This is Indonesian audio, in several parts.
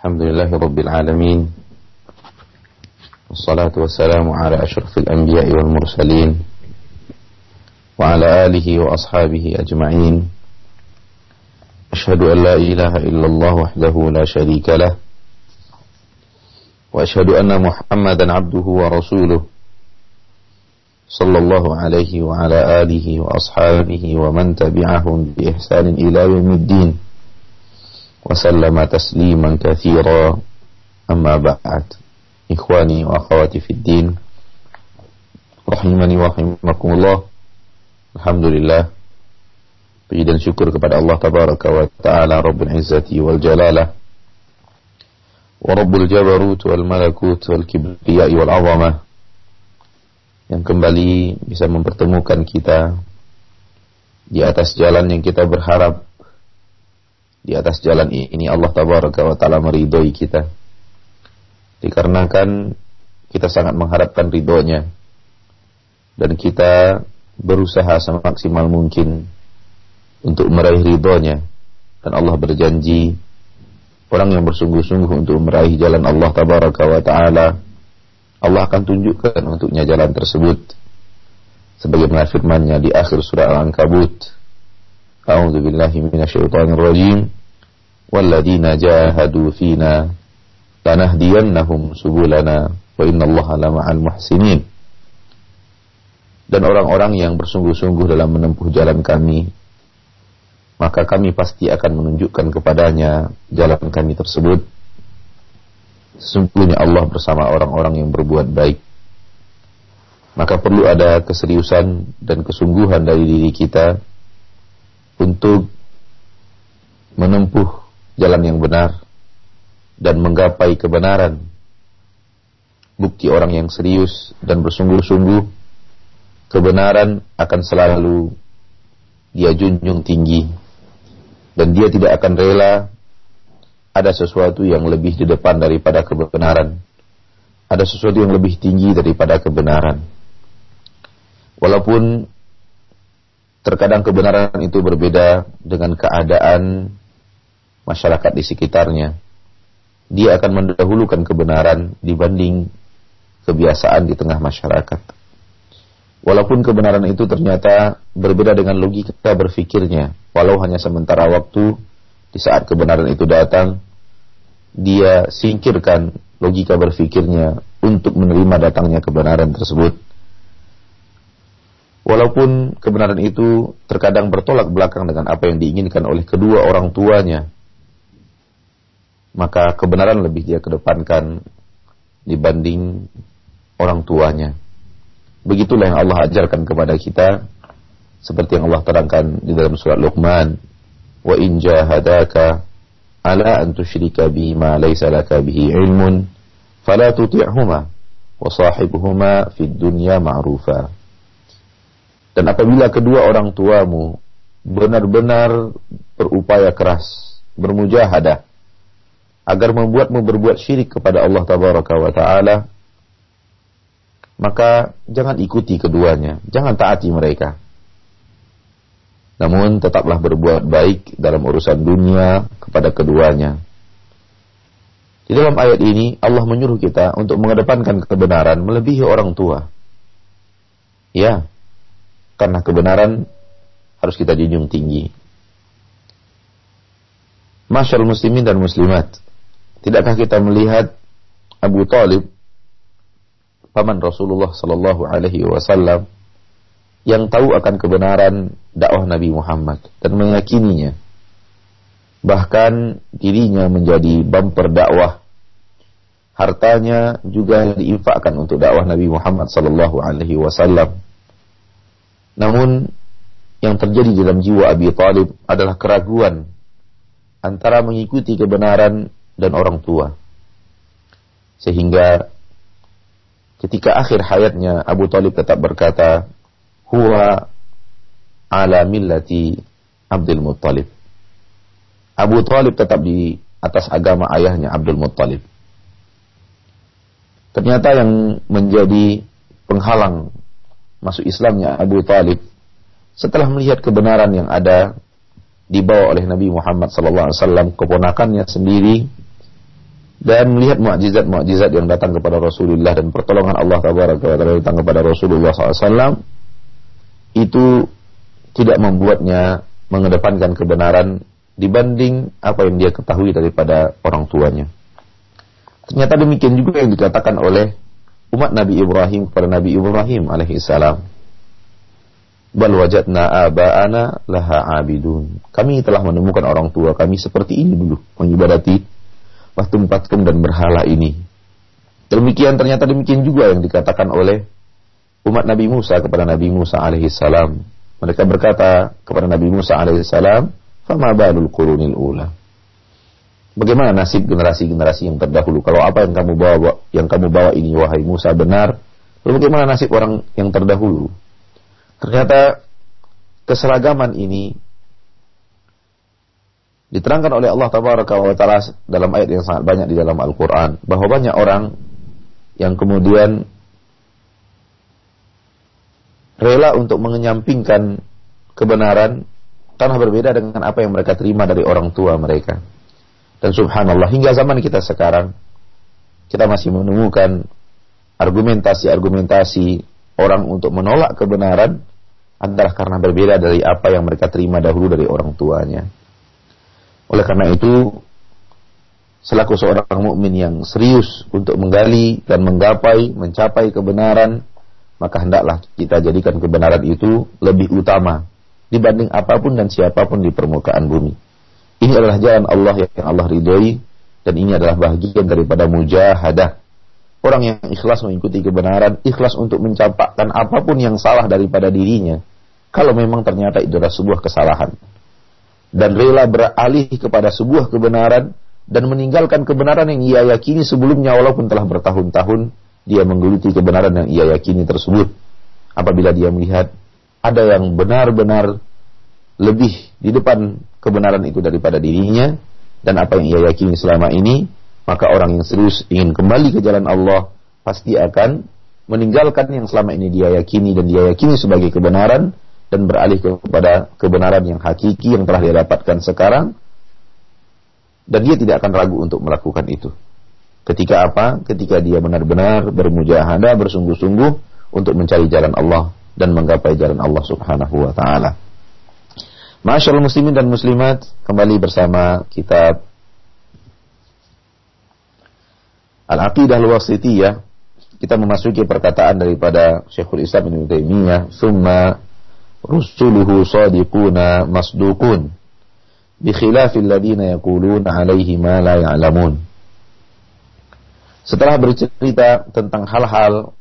الحمد لله رب العالمين والصلاة والسلام على أشرف الأنبياء والمرسلين وعلى آله وأصحابه أجمعين. أشهد أن لا إله إلا الله وحده لا شريك له وأشهد أن محمدا عبده ورسوله صلى الله عليه وعلى آله وأصحابه ومن تبعهم بإحسان إلى يوم الدين. وسلم تسليما كثيرا أما بعد إخواني وأخواتي في الدين rahimani wa rahimakumullah Alhamdulillah Puji dan syukur kepada Allah Tabaraka wa Ta'ala Rabbul Izzati wal Jalalah Wa Rabbul Jabarut wal Malakut wal Kibriyai wal Azamah Yang kembali bisa mempertemukan kita Di atas jalan yang kita berharap di atas jalan ini Allah Tabaraka wa Ta'ala meridhoi kita. Dikarenakan kita sangat mengharapkan ridhonya. Dan kita berusaha semaksimal mungkin untuk meraih ridhonya. Dan Allah berjanji orang yang bersungguh-sungguh untuk meraih jalan Allah tabaraka wa taala Allah akan tunjukkan untuknya jalan tersebut. Sebagaimana firman-Nya di akhir surah Al-Ankabut. A'udzu billahi minasyaitonir rajim walladzina jahadu fina lanahdiyannahum subulana wa innallaha lama'al muhsinin dan orang-orang yang bersungguh-sungguh dalam menempuh jalan kami maka kami pasti akan menunjukkan kepadanya jalan kami tersebut. Sesungguhnya Allah bersama orang-orang yang berbuat baik. Maka perlu ada keseriusan dan kesungguhan dari diri kita untuk menempuh jalan yang benar dan menggapai kebenaran. Bukti orang yang serius dan bersungguh-sungguh kebenaran akan selalu dia junjung tinggi dan dia tidak akan rela ada sesuatu yang lebih di depan daripada kebenaran. Ada sesuatu yang lebih tinggi daripada kebenaran. Walaupun terkadang kebenaran itu berbeda dengan keadaan masyarakat di sekitarnya dia akan mendahulukan kebenaran dibanding kebiasaan di tengah masyarakat Walaupun kebenaran itu ternyata berbeda dengan logika berfikirnya, walau hanya sementara waktu di saat kebenaran itu datang, dia singkirkan logika berfikirnya untuk menerima datangnya kebenaran tersebut. Walaupun kebenaran itu terkadang bertolak belakang dengan apa yang diinginkan oleh kedua orang tuanya, maka kebenaran lebih dia kedepankan dibanding orang tuanya. Begitulah yang Allah ajarkan kepada kita seperti yang Allah terangkan di dalam surat Luqman wa in jahadaka ala an tusyrika bi laka bihi ilmun fala tuti'huma wa sahibuhuma fid dunya ma'rufa dan apabila kedua orang tuamu benar-benar berupaya keras bermujahadah agar membuatmu berbuat syirik kepada Allah tabaraka wa taala maka jangan ikuti keduanya, jangan taati mereka. Namun tetaplah berbuat baik dalam urusan dunia kepada keduanya. Di dalam ayat ini Allah menyuruh kita untuk mengedepankan kebenaran melebihi orang tua. Ya, karena kebenaran harus kita junjung tinggi. Masyarakat muslimin dan muslimat, tidakkah kita melihat Abu Talib paman Rasulullah Sallallahu Alaihi Wasallam yang tahu akan kebenaran dakwah Nabi Muhammad dan meyakininya. Bahkan dirinya menjadi bumper dakwah. Hartanya juga diinfakkan untuk dakwah Nabi Muhammad Sallallahu Alaihi Wasallam. Namun yang terjadi dalam jiwa Abi Talib adalah keraguan antara mengikuti kebenaran dan orang tua. Sehingga ketika akhir hayatnya Abu Talib tetap berkata, Huwa ala millati Abdul Muttalib. Abu Talib tetap di atas agama ayahnya Abdul Muttalib. Ternyata yang menjadi penghalang masuk Islamnya Abu Talib setelah melihat kebenaran yang ada dibawa oleh Nabi Muhammad SAW keponakannya sendiri dan melihat mukjizat-mukjizat yang datang kepada Rasulullah dan pertolongan Allah taala datang kepada Rasulullah SAW itu tidak membuatnya mengedepankan kebenaran dibanding apa yang dia ketahui daripada orang tuanya. Ternyata demikian juga yang dikatakan oleh umat Nabi Ibrahim kepada Nabi Ibrahim alaihissalam. Bal wajadna aba'ana laha abidun. Kami telah menemukan orang tua kami seperti ini dulu, mengibadati patung-patung dan berhala ini. Demikian ternyata demikian juga yang dikatakan oleh umat Nabi Musa kepada Nabi Musa alaihissalam. Mereka berkata kepada Nabi Musa alaihissalam, "Fama balul qurunil ula?" Bagaimana nasib generasi-generasi yang terdahulu? Kalau apa yang kamu bawa yang kamu bawa ini wahai Musa benar, lalu bagaimana nasib orang yang terdahulu? Ternyata keseragaman ini diterangkan oleh Allah Tabaraka wa taala dalam ayat yang sangat banyak di dalam Al-Qur'an bahwa banyak orang yang kemudian rela untuk menyampingkan kebenaran karena berbeda dengan apa yang mereka terima dari orang tua mereka. Dan subhanallah hingga zaman kita sekarang kita masih menemukan argumentasi-argumentasi orang untuk menolak kebenaran adalah karena berbeda dari apa yang mereka terima dahulu dari orang tuanya. Oleh karena itu, selaku seorang mukmin yang serius untuk menggali dan menggapai, mencapai kebenaran, maka hendaklah kita jadikan kebenaran itu lebih utama dibanding apa pun dan siapa pun di permukaan bumi. Ini adalah jalan Allah yang Allah ridhoi dan ini adalah bagian daripada mujahadah. Orang yang ikhlas mengikuti kebenaran, ikhlas untuk mencampakkan apa pun yang salah daripada dirinya, kalau memang ternyata itu adalah sebuah kesalahan. Dan rela beralih kepada sebuah kebenaran dan meninggalkan kebenaran yang ia yakini sebelumnya walaupun telah bertahun-tahun dia menggeluti kebenaran yang ia yakini tersebut. Apabila dia melihat ada yang benar-benar lebih di depan kebenaran itu daripada dirinya dan apa yang ia yakini selama ini, maka orang yang serius ingin kembali ke jalan Allah pasti akan meninggalkan yang selama ini dia yakini dan dia yakini sebagai kebenaran dan beralih kepada kebenaran yang hakiki yang telah dia dapatkan sekarang dan dia tidak akan ragu untuk melakukan itu. Ketika apa? Ketika dia benar-benar bermujahadah, bersungguh-sungguh untuk mencari jalan Allah dan menggapai jalan Allah Subhanahu wa taala. Masyaallah muslimin dan muslimat, kembali bersama kitab Al-Aqidah Al-Wasitiyah. Kita memasuki perkataan daripada Syekhul Islam Ibnu Taimiyah, "Tsumma rusuluhu sadiquna masdukun bikhilafil ladina yaquluna alaihi ma la ya'lamun. Setelah bercerita tentang hal-hal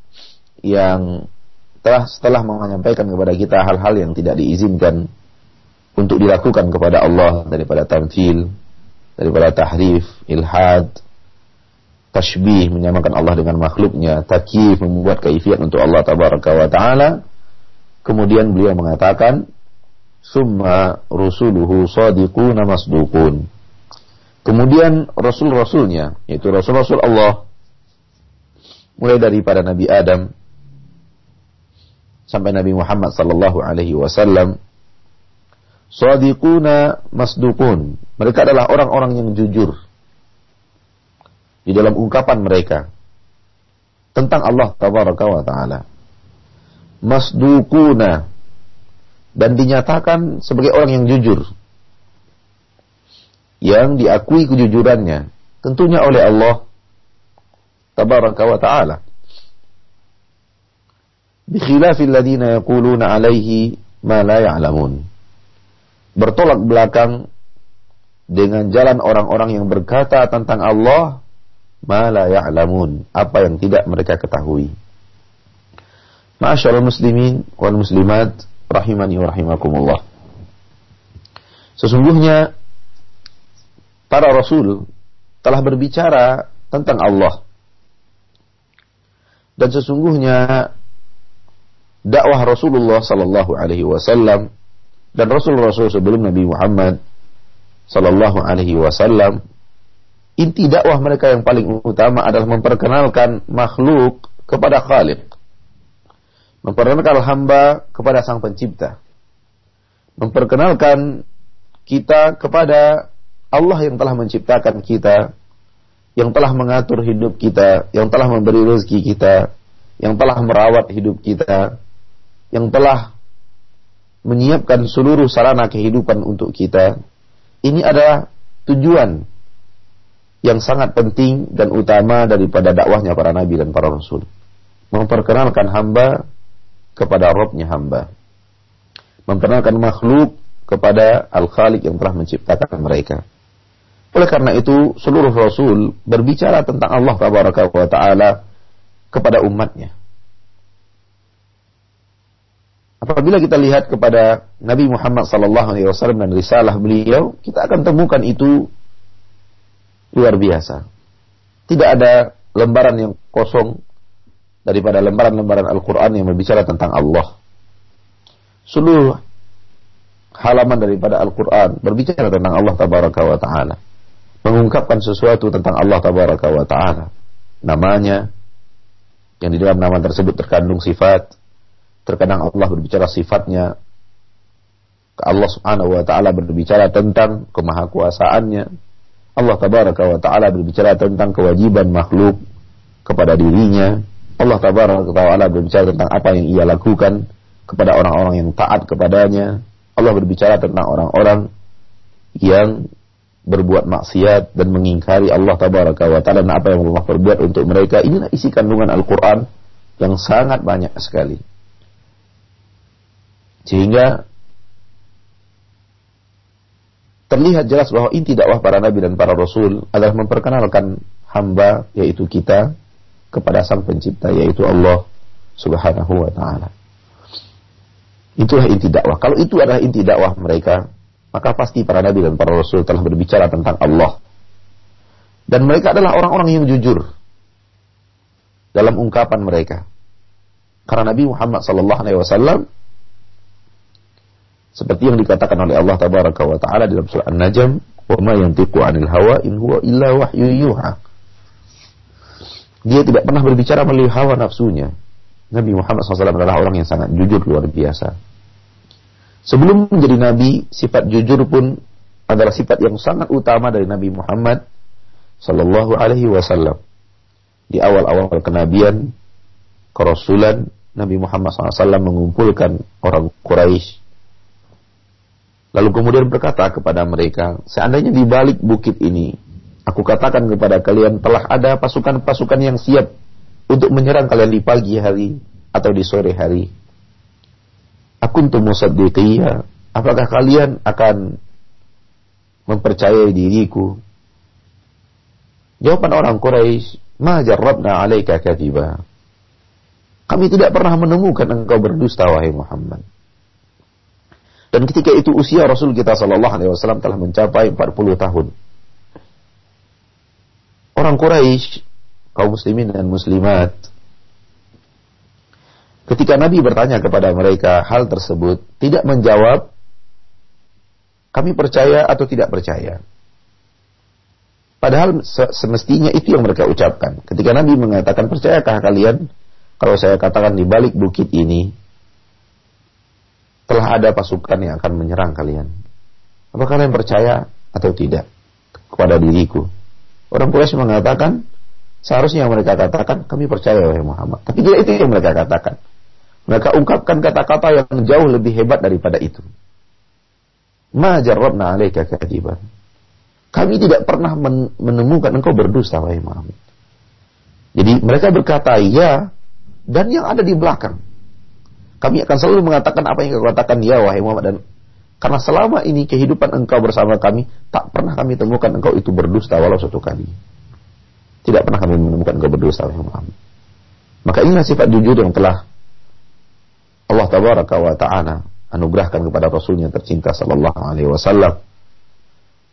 yang telah setelah menyampaikan kepada kita hal-hal yang tidak diizinkan untuk dilakukan kepada Allah daripada tamfil, daripada tahrif, ilhad, tashbih menyamakan Allah dengan makhluknya, takyif membuat kaifiat untuk Allah tabaraka wa taala, Kemudian beliau mengatakan, Summa rusuluhu sadiquna masdukun. Kemudian rasul-rasulnya, yaitu rasul-rasul Allah, mulai daripada Nabi Adam sampai Nabi Muhammad sallallahu alaihi wasallam, sadiquna masdukun. Mereka adalah orang-orang yang jujur di dalam ungkapan mereka tentang Allah tabaraka wa taala masdukuna dan dinyatakan sebagai orang yang jujur. Yang diakui kejujurannya. Tentunya oleh Allah tabaraka wa taala. Bikhilafil ladina yaquluna alaihi ma la ya'lamun. Bertolak belakang dengan jalan orang-orang yang berkata tentang Allah ma la ya'lamun. Apa yang tidak mereka ketahui Masyaallah muslimin wal muslimat rahimani wa rahimakumullah. Sesungguhnya para rasul telah berbicara tentang Allah. Dan sesungguhnya dakwah Rasulullah sallallahu alaihi wasallam dan rasul-rasul sebelum Nabi Muhammad sallallahu alaihi wasallam inti dakwah mereka yang paling utama adalah memperkenalkan makhluk kepada Khaliq memperkenalkan hamba kepada Sang Pencipta, memperkenalkan kita kepada Allah yang telah menciptakan kita, yang telah mengatur hidup kita, yang telah memberi rezeki kita, yang telah merawat hidup kita, yang telah menyiapkan seluruh sarana kehidupan untuk kita. Ini adalah tujuan yang sangat penting dan utama daripada dakwahnya para nabi dan para rasul. Memperkenalkan hamba kepada Robnya hamba. Memperkenalkan makhluk kepada Al-Khaliq yang telah menciptakan mereka. Oleh karena itu, seluruh Rasul berbicara tentang Allah Taala kepada umatnya. Apabila kita lihat kepada Nabi Muhammad wasallam dan risalah beliau, kita akan temukan itu luar biasa. Tidak ada lembaran yang kosong daripada lembaran-lembaran Al-Qur'an yang berbicara tentang Allah. Seluruh halaman daripada Al-Qur'an berbicara tentang Allah tabaraka wa taala. Mengungkapkan sesuatu tentang Allah tabaraka wa taala. Namanya yang di dalam nama tersebut terkandung sifat Terkadang Allah berbicara sifatnya. Allah subhanahu wa ta'ala berbicara tentang kemahakuasaannya. Allah tabaraka wa ta'ala berbicara tentang kewajiban makhluk kepada dirinya. Allah ta'ala berbicara tentang apa yang ia lakukan kepada orang-orang yang taat kepadanya. Allah berbicara tentang orang-orang yang berbuat maksiat dan mengingkari Allah ta'ala dan apa yang Allah perbuat untuk mereka. Inilah isi kandungan Al-Quran yang sangat banyak sekali. Sehingga terlihat jelas bahwa inti dakwah para nabi dan para rasul adalah memperkenalkan hamba yaitu kita kepada sang pencipta yaitu Allah Subhanahu wa taala. Itulah inti dakwah. Kalau itu adalah inti dakwah mereka, maka pasti para nabi dan para rasul telah berbicara tentang Allah. Dan mereka adalah orang-orang yang jujur dalam ungkapan mereka. Karena Nabi Muhammad sallallahu alaihi wasallam seperti yang dikatakan oleh Allah tabaraka wa taala dalam surah An-Najm, "Wa ma yantiqu 'anil hawa in huwa illa wahyu yuha." Dia tidak pernah berbicara melalui hawa nafsunya. Nabi Muhammad SAW adalah orang yang sangat jujur luar biasa. Sebelum menjadi nabi, sifat jujur pun adalah sifat yang sangat utama dari Nabi Muhammad Sallallahu Alaihi Wasallam. Di awal-awal kenabian, kerasulan, Nabi Muhammad SAW mengumpulkan orang Quraisy Lalu kemudian berkata kepada mereka, seandainya di balik bukit ini, aku katakan kepada kalian telah ada pasukan-pasukan yang siap untuk menyerang kalian di pagi hari atau di sore hari. Aku untuk musaddiqiyya, apakah kalian akan mempercayai diriku? Jawaban orang Quraisy, "Ma jarrabna 'alaika kadiba." Kami tidak pernah menemukan engkau berdusta wahai Muhammad. Dan ketika itu usia Rasul kita Shallallahu Alaihi Wasallam telah mencapai 40 tahun. Orang Quraisy, kaum muslimin dan muslimat, ketika Nabi bertanya kepada mereka hal tersebut, tidak menjawab, kami percaya atau tidak percaya. Padahal semestinya itu yang mereka ucapkan. Ketika Nabi mengatakan, percayakah kalian kalau saya katakan di balik bukit ini telah ada pasukan yang akan menyerang kalian. Apakah kalian percaya atau tidak kepada diriku? Orang Quraisy mengatakan, seharusnya mereka katakan, kami percaya wahai Muhammad. Tapi tidak itu yang mereka katakan. Mereka ungkapkan kata-kata yang jauh lebih hebat daripada itu. Ma jarrabna alaika kadiban. Kami tidak pernah menemukan engkau berdusta wahai Muhammad. Jadi mereka berkata ya dan yang ada di belakang kami akan selalu mengatakan apa yang kau katakan ya wahai Muhammad dan karena selama ini kehidupan engkau bersama kami tak pernah kami temukan engkau itu berdusta walau satu kali. Tidak pernah kami menemukan engkau berdusta Muhammad. Maka inilah sifat jujur yang telah Allah tabaraka wa ta'ala anugerahkan kepada Rasulnya tercinta sallallahu alaihi wasallam.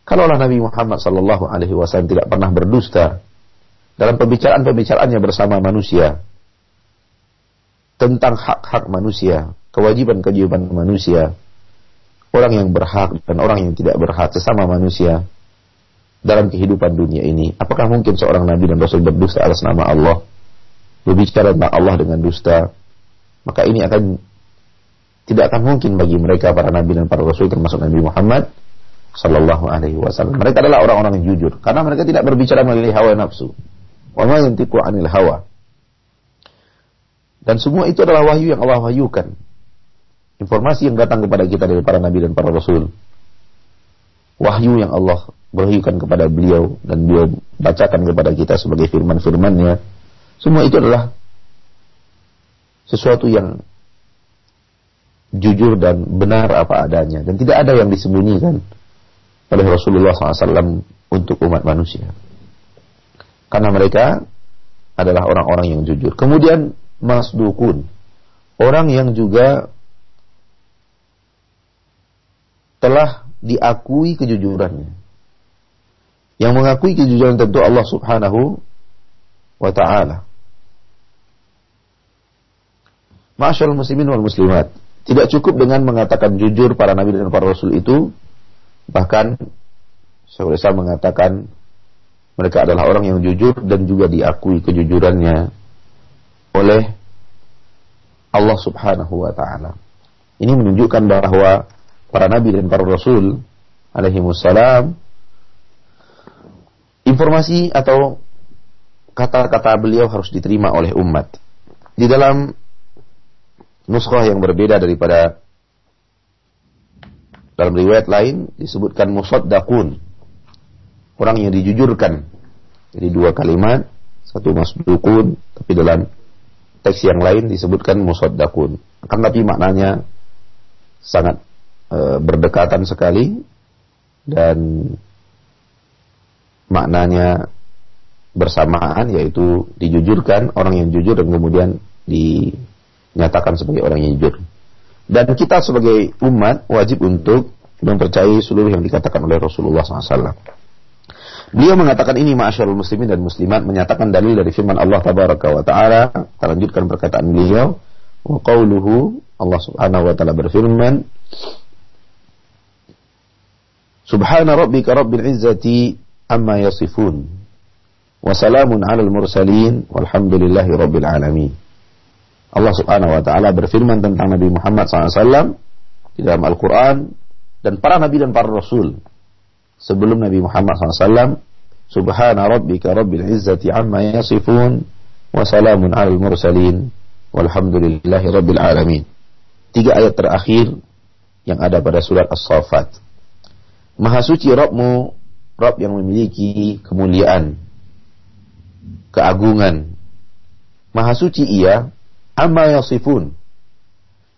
Kalaulah Nabi Muhammad sallallahu alaihi wasallam tidak pernah berdusta dalam pembicaraan-pembicaraannya bersama manusia, tentang hak-hak manusia, kewajiban-kewajiban manusia, orang yang berhak dan orang yang tidak berhak sesama manusia dalam kehidupan dunia ini. Apakah mungkin seorang nabi dan rasul berdusta atas nama Allah, berbicara tentang Allah dengan dusta? Maka ini akan tidak akan mungkin bagi mereka para nabi dan para rasul termasuk Nabi Muhammad sallallahu alaihi wasallam. Mereka adalah orang-orang yang jujur karena mereka tidak berbicara melalui hawa nafsu. Wa ma 'anil hawa. Dan semua itu adalah wahyu yang Allah wahyukan. Informasi yang datang kepada kita dari para nabi dan para rasul. Wahyu yang Allah berwahyukan kepada beliau dan beliau bacakan kepada kita sebagai firman-firmannya. Semua itu adalah sesuatu yang jujur dan benar apa adanya dan tidak ada yang disembunyikan oleh Rasulullah SAW untuk umat manusia. Karena mereka adalah orang-orang yang jujur. Kemudian masdukun, orang yang juga telah diakui kejujurannya. Yang mengakui kejujuran tentu Allah Subhanahu wa taala. Masyaallah muslimin wal muslimat. Tidak cukup dengan mengatakan jujur para nabi dan para rasul itu Bahkan Islam mengatakan mereka adalah orang yang jujur dan juga diakui kejujurannya oleh Allah Subhanahu wa taala. Ini menunjukkan bahwa para nabi dan para rasul alaihi wassalam informasi atau kata-kata beliau harus diterima oleh umat. Di dalam nuskah yang berbeda daripada dalam riwayat lain disebutkan musaddaqun. Orang yang dijujurkan. Jadi dua kalimat, satu masdukun, tapi dalam teks yang lain disebutkan musaddaqun. Akan tapi maknanya sangat e, berdekatan sekali dan maknanya bersamaan yaitu dijujurkan orang yang jujur dan kemudian dinyatakan sebagai orang yang jujur. Dan kita sebagai umat wajib untuk mempercayai seluruh yang dikatakan oleh Rasulullah SAW. Beliau mengatakan ini ma'asyarul muslimin dan muslimat menyatakan dalil dari firman Allah tabaraka wa taala. Kita lanjutkan perkataan beliau. Wa qawluhu Allah Subhanahu wa taala berfirman Subhana rabbika rabbil izzati amma yasifun wa salamun 'alal mursalin walhamdulillahi rabbil alamin. Allah Subhanahu wa taala berfirman tentang Nabi Muhammad SAW di dalam Al-Qur'an dan para nabi dan para rasul sebelum Nabi Muhammad SAW Subhana rabbika rabbil izzati amma yasifun wa salamun 'alal mursalin walhamdulillahi rabbil alamin. Tiga ayat terakhir yang ada pada surat As-Saffat. Maha suci Rabbmu, Rabb yang memiliki kemuliaan, keagungan. Maha suci ia amma yasifun.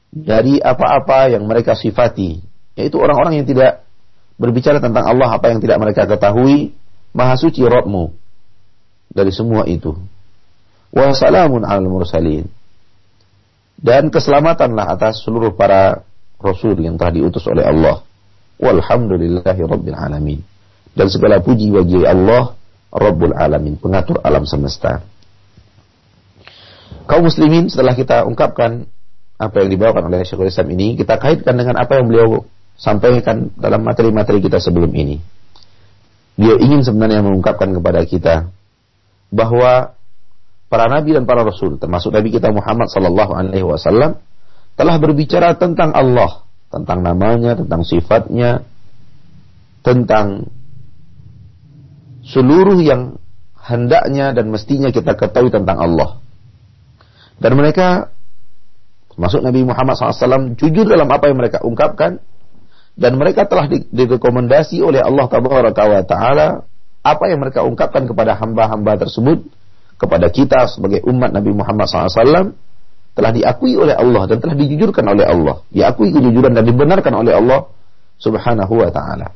Dari apa-apa yang mereka sifati yaitu orang-orang yang tidak berbicara tentang Allah apa yang tidak mereka ketahui maha suci Rabbmu dari semua itu. Wa salamun al mursalin. Dan keselamatanlah atas seluruh para rasul yang telah diutus oleh Allah walhamdulillahi rabbil alamin. Dan segala puji bagi Allah Rabbul alamin pengatur alam semesta. Kaum muslimin setelah kita ungkapkan apa yang dibawakan oleh Syekhul Islam ini, kita kaitkan dengan apa yang beliau sampaikan dalam materi-materi kita sebelum ini. Beliau ingin sebenarnya mengungkapkan kepada kita bahwa para nabi dan para rasul, termasuk Nabi kita Muhammad sallallahu alaihi wasallam, telah berbicara tentang Allah, tentang namanya, tentang sifatnya, tentang seluruh yang hendaknya dan mestinya kita ketahui tentang Allah. Dan mereka, masuk Nabi Muhammad SAW, jujur dalam apa yang mereka ungkapkan, dan mereka telah direkomendasi oleh Allah Taala apa yang mereka ungkapkan kepada hamba-hamba tersebut kepada kita sebagai umat Nabi Muhammad SAW telah diakui oleh Allah dan telah dijujurkan oleh Allah, diakui kejujuran dan dibenarkan oleh Allah Subhanahu wa taala.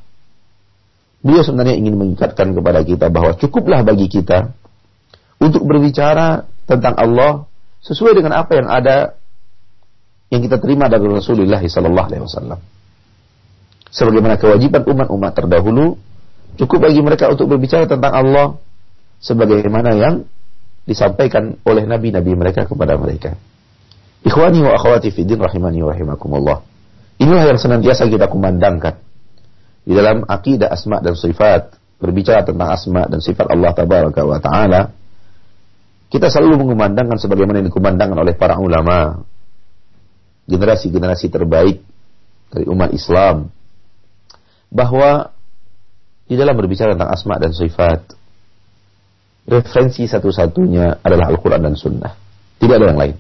Beliau sebenarnya ingin mengingatkan kepada kita bahwa cukuplah bagi kita untuk berbicara tentang Allah sesuai dengan apa yang ada yang kita terima dari Rasulullah sallallahu alaihi wasallam. Sebagaimana kewajiban umat-umat terdahulu cukup bagi mereka untuk berbicara tentang Allah sebagaimana yang disampaikan oleh nabi-nabi mereka kepada mereka. Ikhwani wa akhwati fi din rahimani wa rahimakumullah. Inilah yang senantiasa kita kumandangkan di dalam akidah asma dan sifat, berbicara tentang asma dan sifat Allah tabaraka wa taala kita selalu mengumandangkan sebagaimana yang dikumandangkan oleh para ulama, generasi-generasi terbaik dari umat Islam, bahwa di dalam berbicara tentang asma dan sifat, referensi satu-satunya adalah Al-Quran dan Sunnah. Tidak ada yang lain.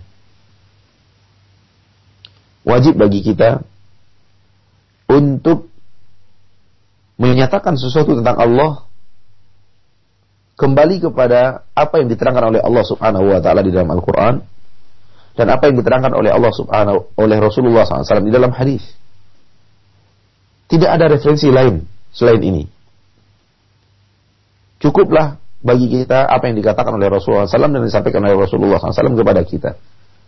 Wajib bagi kita untuk menyatakan sesuatu tentang Allah kembali kepada apa yang diterangkan oleh Allah Subhanahu wa taala di dalam Al-Qur'an dan apa yang diterangkan oleh Allah Subhanahu oleh Rasulullah SAW di dalam hadis. Tidak ada referensi lain selain ini. Cukuplah bagi kita apa yang dikatakan oleh Rasulullah SAW dan disampaikan oleh Rasulullah SAW kepada kita.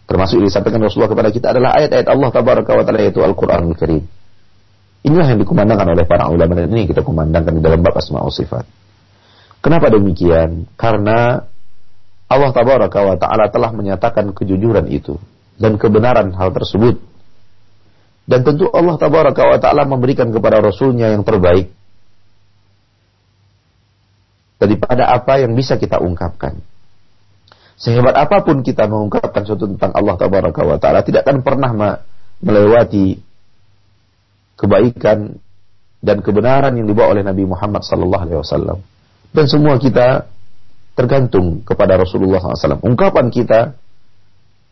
Termasuk yang disampaikan Rasulullah kepada kita adalah ayat-ayat Allah Tabaraka wa Ta'ala yaitu Al-Quran Al-Karim. Inilah yang dikumandangkan oleh para ulama dan ini kita kumandangkan di dalam bab asma sifat. Kenapa demikian? Karena Allah Tabaraka wa Ta'ala telah menyatakan kejujuran itu dan kebenaran hal tersebut. Dan tentu Allah Tabaraka wa Ta'ala memberikan kepada Rasulnya yang terbaik daripada apa yang bisa kita ungkapkan. Sehebat apa pun kita mengungkapkan sesuatu tentang Allah Tabaraka wa Ta'ala, tidak akan pernah melewati kebaikan dan kebenaran yang dibawa oleh Nabi Muhammad sallallahu alaihi wasallam. Dan semua kita tergantung kepada Rasulullah SAW. Ungkapan kita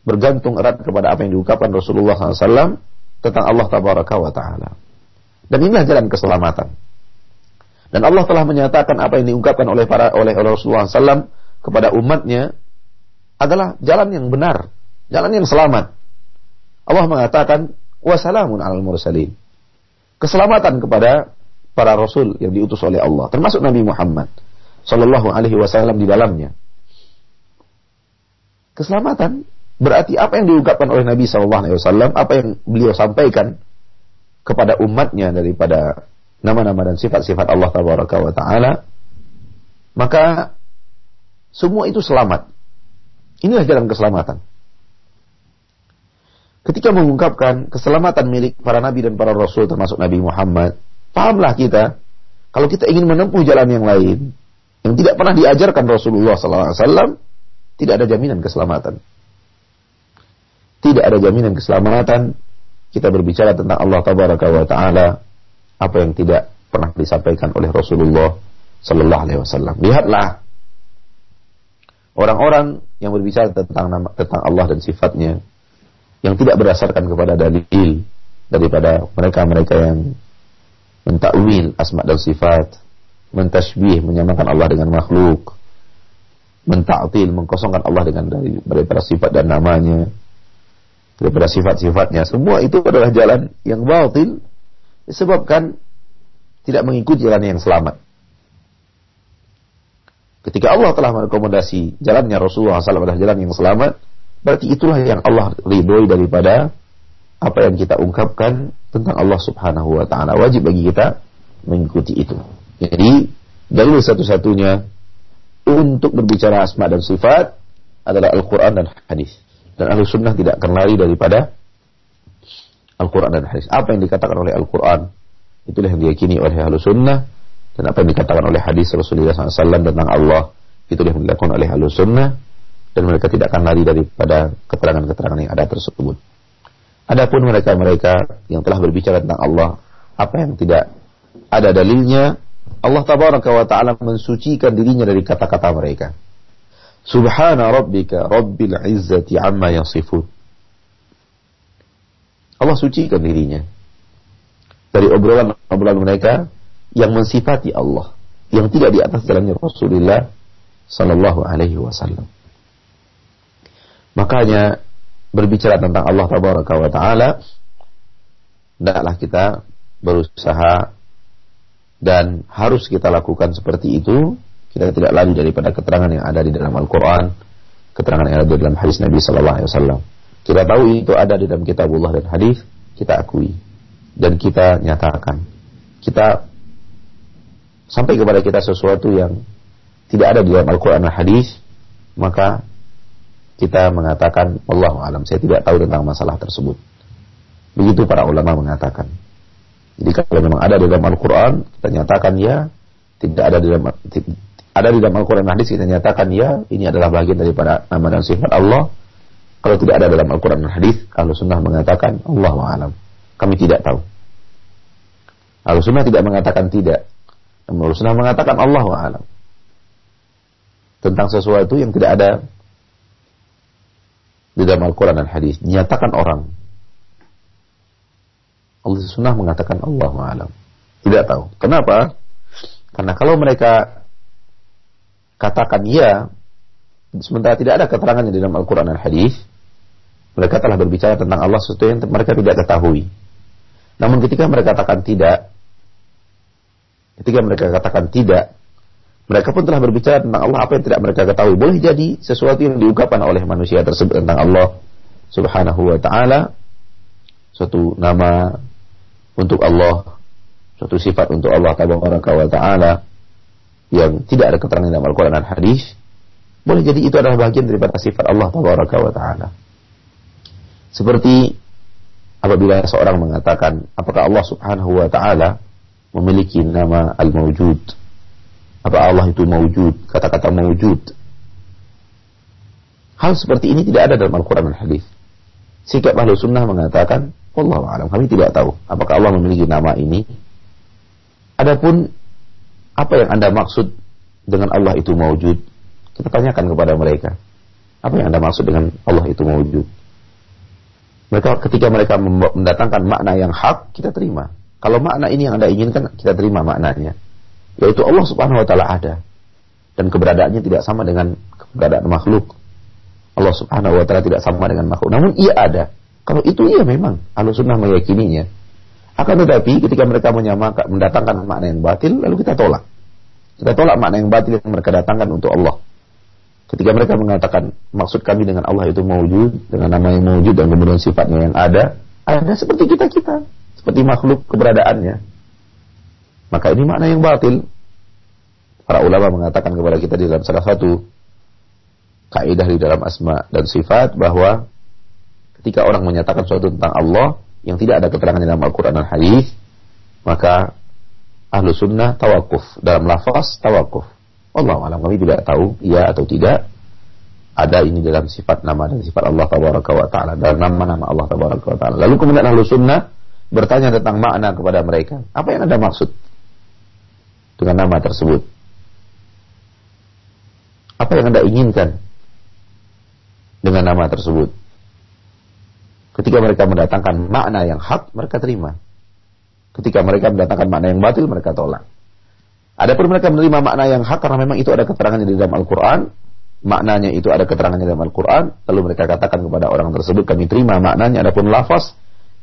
bergantung erat kepada apa yang diungkapkan Rasulullah SAW tentang Allah Tabaraka Ta'ala. Dan inilah jalan keselamatan. Dan Allah telah menyatakan apa yang diungkapkan oleh para oleh Rasulullah SAW kepada umatnya adalah jalan yang benar, jalan yang selamat. Allah mengatakan wassalamun alal mursalin. Keselamatan kepada para rasul yang diutus oleh Allah, termasuk Nabi Muhammad sallallahu alaihi wasallam di dalamnya. Keselamatan berarti apa yang diungkapkan oleh Nabi sallallahu alaihi wasallam, apa yang beliau sampaikan kepada umatnya daripada nama-nama dan sifat-sifat Allah tabaraka wa taala maka semua itu selamat inilah jalan keselamatan ketika mengungkapkan keselamatan milik para nabi dan para rasul termasuk Nabi Muhammad pahamlah kita kalau kita ingin menempuh jalan yang lain yang tidak pernah diajarkan Rasulullah SAW tidak ada jaminan keselamatan tidak ada jaminan keselamatan kita berbicara tentang Allah tabaraka wa taala apa yang tidak pernah disampaikan oleh Rasulullah Sallallahu Alaihi Wasallam. Lihatlah orang-orang yang berbicara tentang nama, tentang Allah dan sifatnya yang tidak berdasarkan kepada dalil daripada mereka-mereka yang mentakwil asma dan sifat, mentasbih, menyamakan Allah dengan makhluk, mentaktil, mengkosongkan Allah dengan dari daripada sifat dan namanya, daripada sifat-sifatnya. Semua itu adalah jalan yang batil disebabkan tidak mengikuti jalan yang selamat. Ketika Allah telah merekomendasi jalannya Rasulullah SAW adalah jalan yang selamat, berarti itulah yang Allah ridhoi daripada apa yang kita ungkapkan tentang Allah Subhanahu wa taala. Wajib bagi kita mengikuti itu. Jadi, dalil satu-satunya untuk berbicara asma dan sifat adalah Al-Quran dan hadis. Dan ahli sunnah tidak akan lari daripada Al-Quran dan hadis. Apa yang dikatakan oleh Al-Quran, itulah yang diyakini oleh ahlu sunnah. Dan apa yang dikatakan oleh hadis Rasulullah SAW tentang Allah, yang dilakukan oleh ahlu sunnah. Dan mereka tidak akan lari daripada keterangan-keterangan yang ada tersebut. Adapun mereka-mereka yang telah berbicara tentang Allah, apa yang tidak ada dalilnya, Allah tabaraka wa ta'ala mensucikan dirinya dari kata-kata mereka. Subhana rabbika rabbil izzati amma yasifun. Allah sucikan dirinya dari obrolan-obrolan mereka yang mensifati Allah yang tidak di atas jalannya Rasulullah Sallallahu Alaihi Wasallam. Makanya berbicara tentang Allah Tabaraka wa Taala, hendaklah kita berusaha dan harus kita lakukan seperti itu. Kita tidak lari daripada keterangan yang ada di dalam Al-Quran, keterangan yang ada di dalam hadis Nabi Sallallahu Alaihi Wasallam. Kita tahu itu ada di dalam kitabullah dan hadis, kita akui dan kita nyatakan. Kita sampai kepada kita sesuatu yang tidak ada di dalam Al-Quran dan hadis, maka kita mengatakan Allah alam saya tidak tahu tentang masalah tersebut. Begitu para ulama mengatakan. Jadi kalau memang ada di dalam Al-Quran, kita nyatakan ya, tidak ada di dalam ada di dalam Al-Quran hadis kita nyatakan ya, ini adalah bagian daripada nama dan sifat Allah kalau tidak ada dalam Al-Quran dan Hadis, Ahlu Sunnah mengatakan Allah alam. Kami tidak tahu. Ahlu Sunnah tidak mengatakan tidak. Namun Sunnah mengatakan Allah alam. Tentang sesuatu yang tidak ada di dalam Al-Quran dan hadis. Nyatakan orang. Allah Sunnah mengatakan Allah alam. Tidak tahu. Kenapa? Karena kalau mereka katakan ya, sementara tidak ada keterangannya di dalam Al-Quran dan hadis, mereka telah berbicara tentang Allah sesuatu yang mereka tidak ketahui. Namun ketika mereka katakan tidak, ketika mereka katakan tidak, mereka pun telah berbicara tentang Allah apa yang tidak mereka ketahui. Boleh jadi sesuatu yang diungkapkan oleh manusia tersebut tentang Allah Subhanahu wa taala, suatu nama untuk Allah, suatu sifat untuk Allah Tabaraka wa taala yang tidak ada keterangan dalam Al-Qur'an dan hadis, boleh jadi itu adalah bagian daripada sifat Allah Tabaraka wa taala. Seperti apabila seorang mengatakan apakah Allah Subhanahu wa taala memiliki nama Al-Mawjud. Apa Allah itu mawjud? Kata-kata mawjud. Hal seperti ini tidak ada dalam Al-Quran dan Hadis. Sikap ahlu sunnah mengatakan, Allah alam, kami tidak tahu apakah Allah memiliki nama ini. Adapun apa yang anda maksud dengan Allah itu mawjud? Kita tanyakan kepada mereka. Apa yang anda maksud dengan Allah itu mawjud? Mereka ketika mereka mendatangkan makna yang hak, kita terima. Kalau makna ini yang Anda inginkan, kita terima maknanya. Yaitu Allah Subhanahu wa taala ada dan keberadaannya tidak sama dengan keberadaan makhluk. Allah Subhanahu wa taala tidak sama dengan makhluk. Namun ia ada. Kalau itu iya memang Ahlu Sunnah meyakininya. Akan tetapi ketika mereka menyamakan mendatangkan makna yang batil lalu kita tolak. Kita tolak makna yang batil yang mereka datangkan untuk Allah. Ketika mereka mengatakan maksud kami dengan Allah itu mewujud dengan nama yang mewujud dan kemudian sifatnya yang ada, ada seperti kita kita, seperti makhluk keberadaannya. Maka ini makna yang batil. Para ulama mengatakan kepada kita di dalam salah satu kaidah di dalam asma dan sifat bahwa ketika orang menyatakan sesuatu tentang Allah yang tidak ada keterangan dalam Al-Quran dan Hadis, maka ahlu sunnah tawakuf dalam lafaz tawakuf Allah alam kami tidak tahu ya atau tidak ada ini dalam sifat nama dan sifat Allah taala dalam nama-nama Allah taala. Lalu kemudian ahlu sunnah bertanya tentang makna kepada mereka. Apa yang Anda maksud dengan nama tersebut? Apa yang Anda inginkan dengan nama tersebut? Ketika mereka mendatangkan makna yang hak, mereka terima. Ketika mereka mendatangkan makna yang batil, mereka tolak. Adapun mereka menerima makna yang hak karena memang itu ada keterangannya di dalam Al-Quran, maknanya itu ada keterangannya dalam Al-Quran, lalu mereka katakan kepada orang tersebut, kami terima maknanya, adapun lafaz,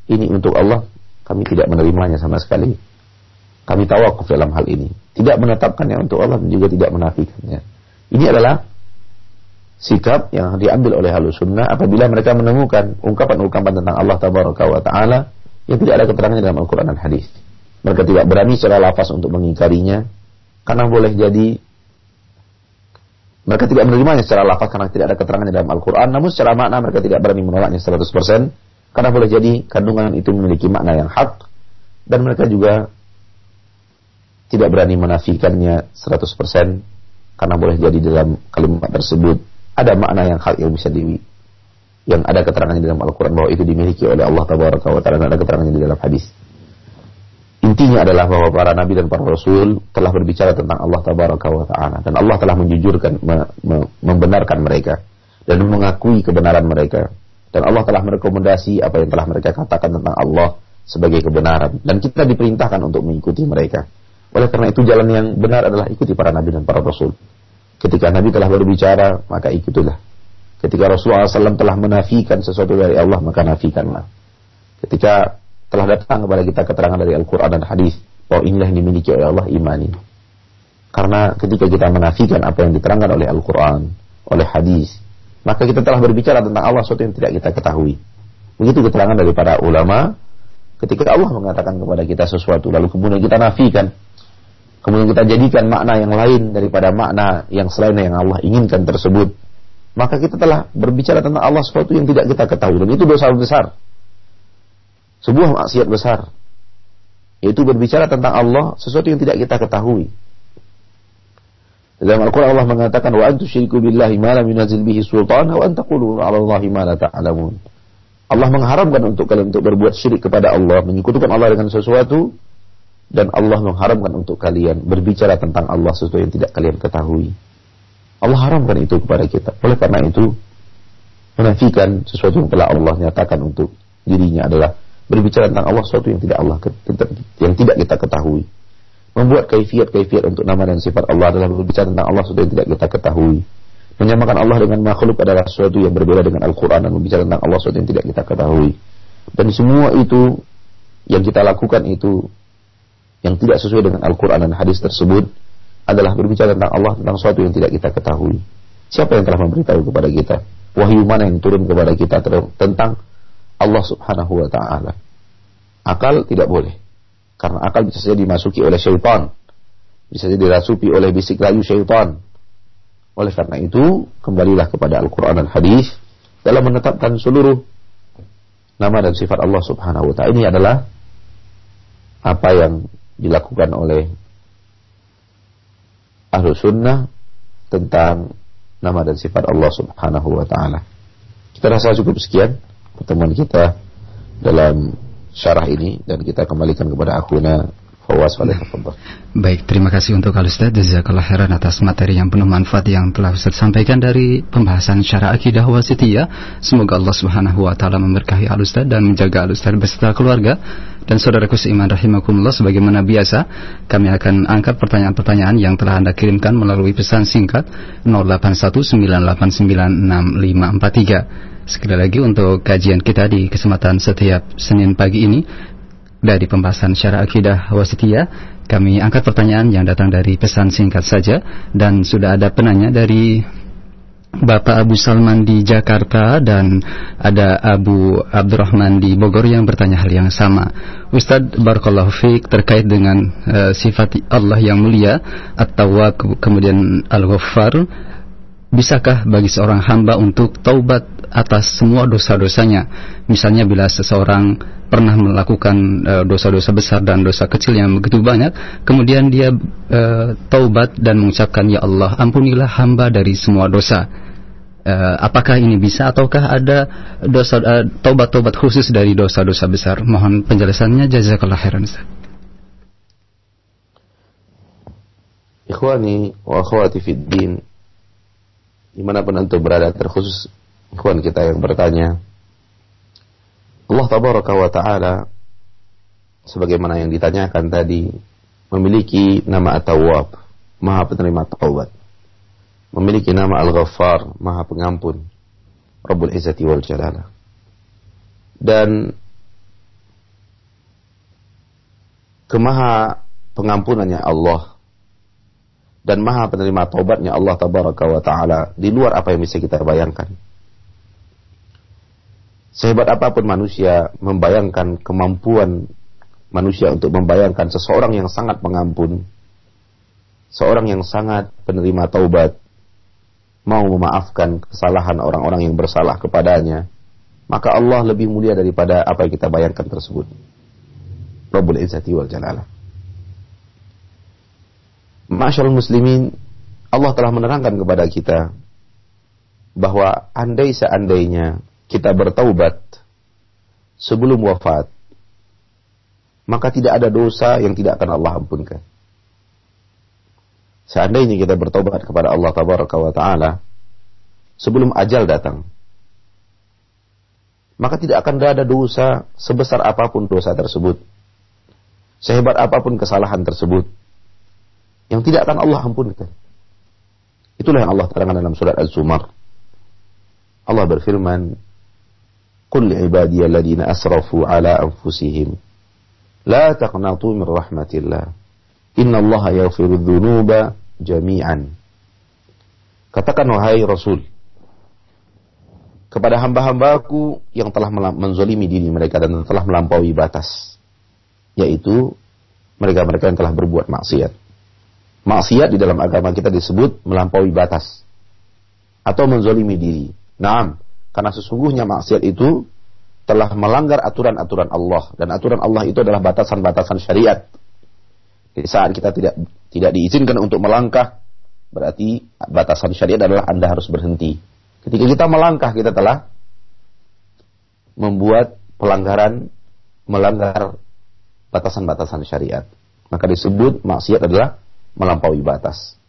ini untuk Allah, kami tidak menerimanya sama sekali. Kami tawakuf dalam hal ini. Tidak menetapkannya untuk Allah dan juga tidak menafikannya. Ini adalah sikap yang diambil oleh halus sunnah apabila mereka menemukan ungkapan-ungkapan tentang Allah tabaraka wa ta'ala yang tidak ada keterangannya dalam Al-Quran dan hadis. Mereka tidak berani secara lafaz untuk mengingkarinya, karena boleh jadi mereka tidak menerimanya secara lafaz karena tidak ada keterangan dalam Al-Quran, namun secara makna mereka tidak berani menolaknya 100%, karena boleh jadi kandungan itu memiliki makna yang hak, dan mereka juga tidak berani menafikannya 100%, karena boleh jadi dalam kalimat tersebut ada makna yang hak yang bisa di yang ada keterangannya dalam Al-Quran bahwa itu dimiliki oleh Allah Taala dan ada keterangannya di dalam hadis. Intinya adalah bahwa para nabi dan para rasul telah berbicara tentang Allah taala dan Allah telah menjujurkan me, me, membenarkan mereka dan mengakui kebenaran mereka dan Allah telah merekomendasi apa yang telah mereka katakan tentang Allah sebagai kebenaran dan kita diperintahkan untuk mengikuti mereka. Oleh karena itu jalan yang benar adalah ikuti para nabi dan para rasul. Ketika nabi telah berbicara, maka ikutilah. Ketika Rasulullah SAW telah menafikan sesuatu dari Allah, maka nafikanlah. Ketika telah datang kepada kita keterangan dari Al-Quran dan hadis bahwa inilah yang dimiliki oleh Allah imani. Karena ketika kita menafikan apa yang diterangkan oleh Al-Quran, oleh hadis, maka kita telah berbicara tentang Allah sesuatu yang tidak kita ketahui. Begitu keterangan dari para ulama, ketika Allah mengatakan kepada kita sesuatu, lalu kemudian kita nafikan, kemudian kita jadikan makna yang lain daripada makna yang selain yang Allah inginkan tersebut, maka kita telah berbicara tentang Allah sesuatu yang tidak kita ketahui, dan itu dosa besar. Sebuah maksiat besar. Yaitu berbicara tentang Allah sesuatu yang tidak kita ketahui. Dalam Al-Quran Allah mengatakan wa antu syiriku billahi ma lam yunazil bihi sultana wa antaqulu 'ala Allahi ma la. Allah mengharamkan untuk kalian untuk berbuat syirik kepada Allah, menyekutukan Allah dengan sesuatu dan Allah mengharamkan untuk kalian berbicara tentang Allah sesuatu yang tidak kalian ketahui. Allah haramkan itu kepada kita. Oleh karena itu, menafikan sesuatu yang telah Allah nyatakan untuk dirinya adalah berbicara tentang Allah sesuatu yang tidak Allah yang tidak kita ketahui. Membuat kaifiat-kaifiat untuk nama dan sifat Allah adalah berbicara tentang Allah sesuatu yang tidak kita ketahui. Menyamakan Allah dengan makhluk adalah sesuatu yang berbeda dengan Al-Quran dan berbicara tentang Allah sesuatu yang tidak kita ketahui. Dan semua itu yang kita lakukan itu yang tidak sesuai dengan Al-Quran dan hadis tersebut adalah berbicara tentang Allah tentang sesuatu yang tidak kita ketahui. Siapa yang telah memberitahu kepada kita? Wahyu mana yang turun kepada kita tentang Allah Subhanahu wa taala? Akal tidak boleh. Karena akal bisa saja dimasuki oleh syaitan. Bisa saja dirasupi oleh bisik layu syaitan. Oleh karena itu, kembalilah kepada Al-Quran dan Hadis dalam menetapkan seluruh nama dan sifat Allah Subhanahu wa taala. Ini adalah apa yang dilakukan oleh ahlu sunnah tentang nama dan sifat Allah subhanahu wa ta'ala. Kita rasa cukup sekian pertemuan kita dalam syarah ini dan kita kembalikan kepada akuna Fawaz Baik, terima kasih untuk Al Ustaz Jazakallah khairan atas materi yang penuh manfaat yang telah Ustaz sampaikan dari pembahasan syara akidah wasitiyah. Semoga Allah Subhanahu wa taala memberkahi Al Ustaz dan menjaga Al Ustaz beserta keluarga dan saudaraku seiman rahimakumullah sebagaimana biasa kami akan angkat pertanyaan-pertanyaan yang telah Anda kirimkan melalui pesan singkat 0819896543. Sekali lagi untuk kajian kita di kesempatan setiap Senin pagi ini dari pembahasan syara akidah wasitiyah kami angkat pertanyaan yang datang dari pesan singkat saja dan sudah ada penanya dari Bapak Abu Salman di Jakarta dan ada Abu Abdurrahman di Bogor yang bertanya hal yang sama. Ustadz Barakallahu Fik terkait dengan uh, sifat Allah yang mulia atau kemudian Al-Ghaffar bisakah bagi seorang hamba untuk taubat atas semua dosa-dosanya? Misalnya bila seseorang pernah melakukan uh, dosa-dosa besar dan dosa kecil yang begitu banyak, kemudian dia uh, taubat dan mengucapkan ya Allah, ampunilah hamba dari semua dosa. Uh, apakah ini bisa ataukah ada dosa uh, taubat-taubat khusus dari dosa-dosa besar? Mohon penjelasannya jazakallah khairan. Ikhwani wa akhwati fid din di mana pun antum berada terkhusus ikhwan kita yang bertanya Allah tabaraka wa ta'ala sebagaimana yang ditanyakan tadi memiliki nama At-Tawwab, Maha penerima taubat. Memiliki nama Al-Ghaffar, Maha pengampun. Rabbul Izzati wal Jalalah. Dan kemaha pengampunannya Allah dan maha penerima taubatnya Allah tabaraka wa taala di luar apa yang bisa kita bayangkan. Sehebat apa pun manusia membayangkan kemampuan manusia untuk membayangkan seseorang yang sangat pengampun, seorang yang sangat penerima taubat, mau memaafkan kesalahan orang-orang yang bersalah kepadanya, maka Allah lebih mulia daripada apa yang kita bayangkan tersebut. Rabbul Izzati wal Jalalah. Masyaallah muslimin, Allah telah menerangkan kepada kita bahwa andai seandainya kita bertaubat sebelum wafat, maka tidak ada dosa yang tidak akan Allah ampunkan. Seandainya kita bertobat kepada Allah Ta'ala sebelum ajal datang, maka tidak akan ada dosa sebesar apa pun dosa tersebut, sehebat apa pun kesalahan tersebut, yang tidak akan Allah ampunkan. Itulah yang Allah terangkan dalam surat Az-Zumar. Allah berfirman, "Qul ibadiyalladzina asrafu ala anfusihim la taqnatu min rahmatillah. Innallaha yaghfiru dzunuba jami'an." Katakan wahai Rasul kepada hamba-hambaku yang telah menzolimi diri mereka dan telah melampaui batas, yaitu mereka-mereka yang telah berbuat maksiat. Maksiat di dalam agama kita disebut melampaui batas atau menzolimi diri. Naam, karena sesungguhnya maksiat itu telah melanggar aturan-aturan Allah dan aturan Allah itu adalah batasan-batasan syariat. Jadi saat kita tidak tidak diizinkan untuk melangkah, berarti batasan syariat adalah Anda harus berhenti. Ketika kita melangkah, kita telah membuat pelanggaran melanggar batasan-batasan syariat. Maka disebut maksiat adalah melampaui batas.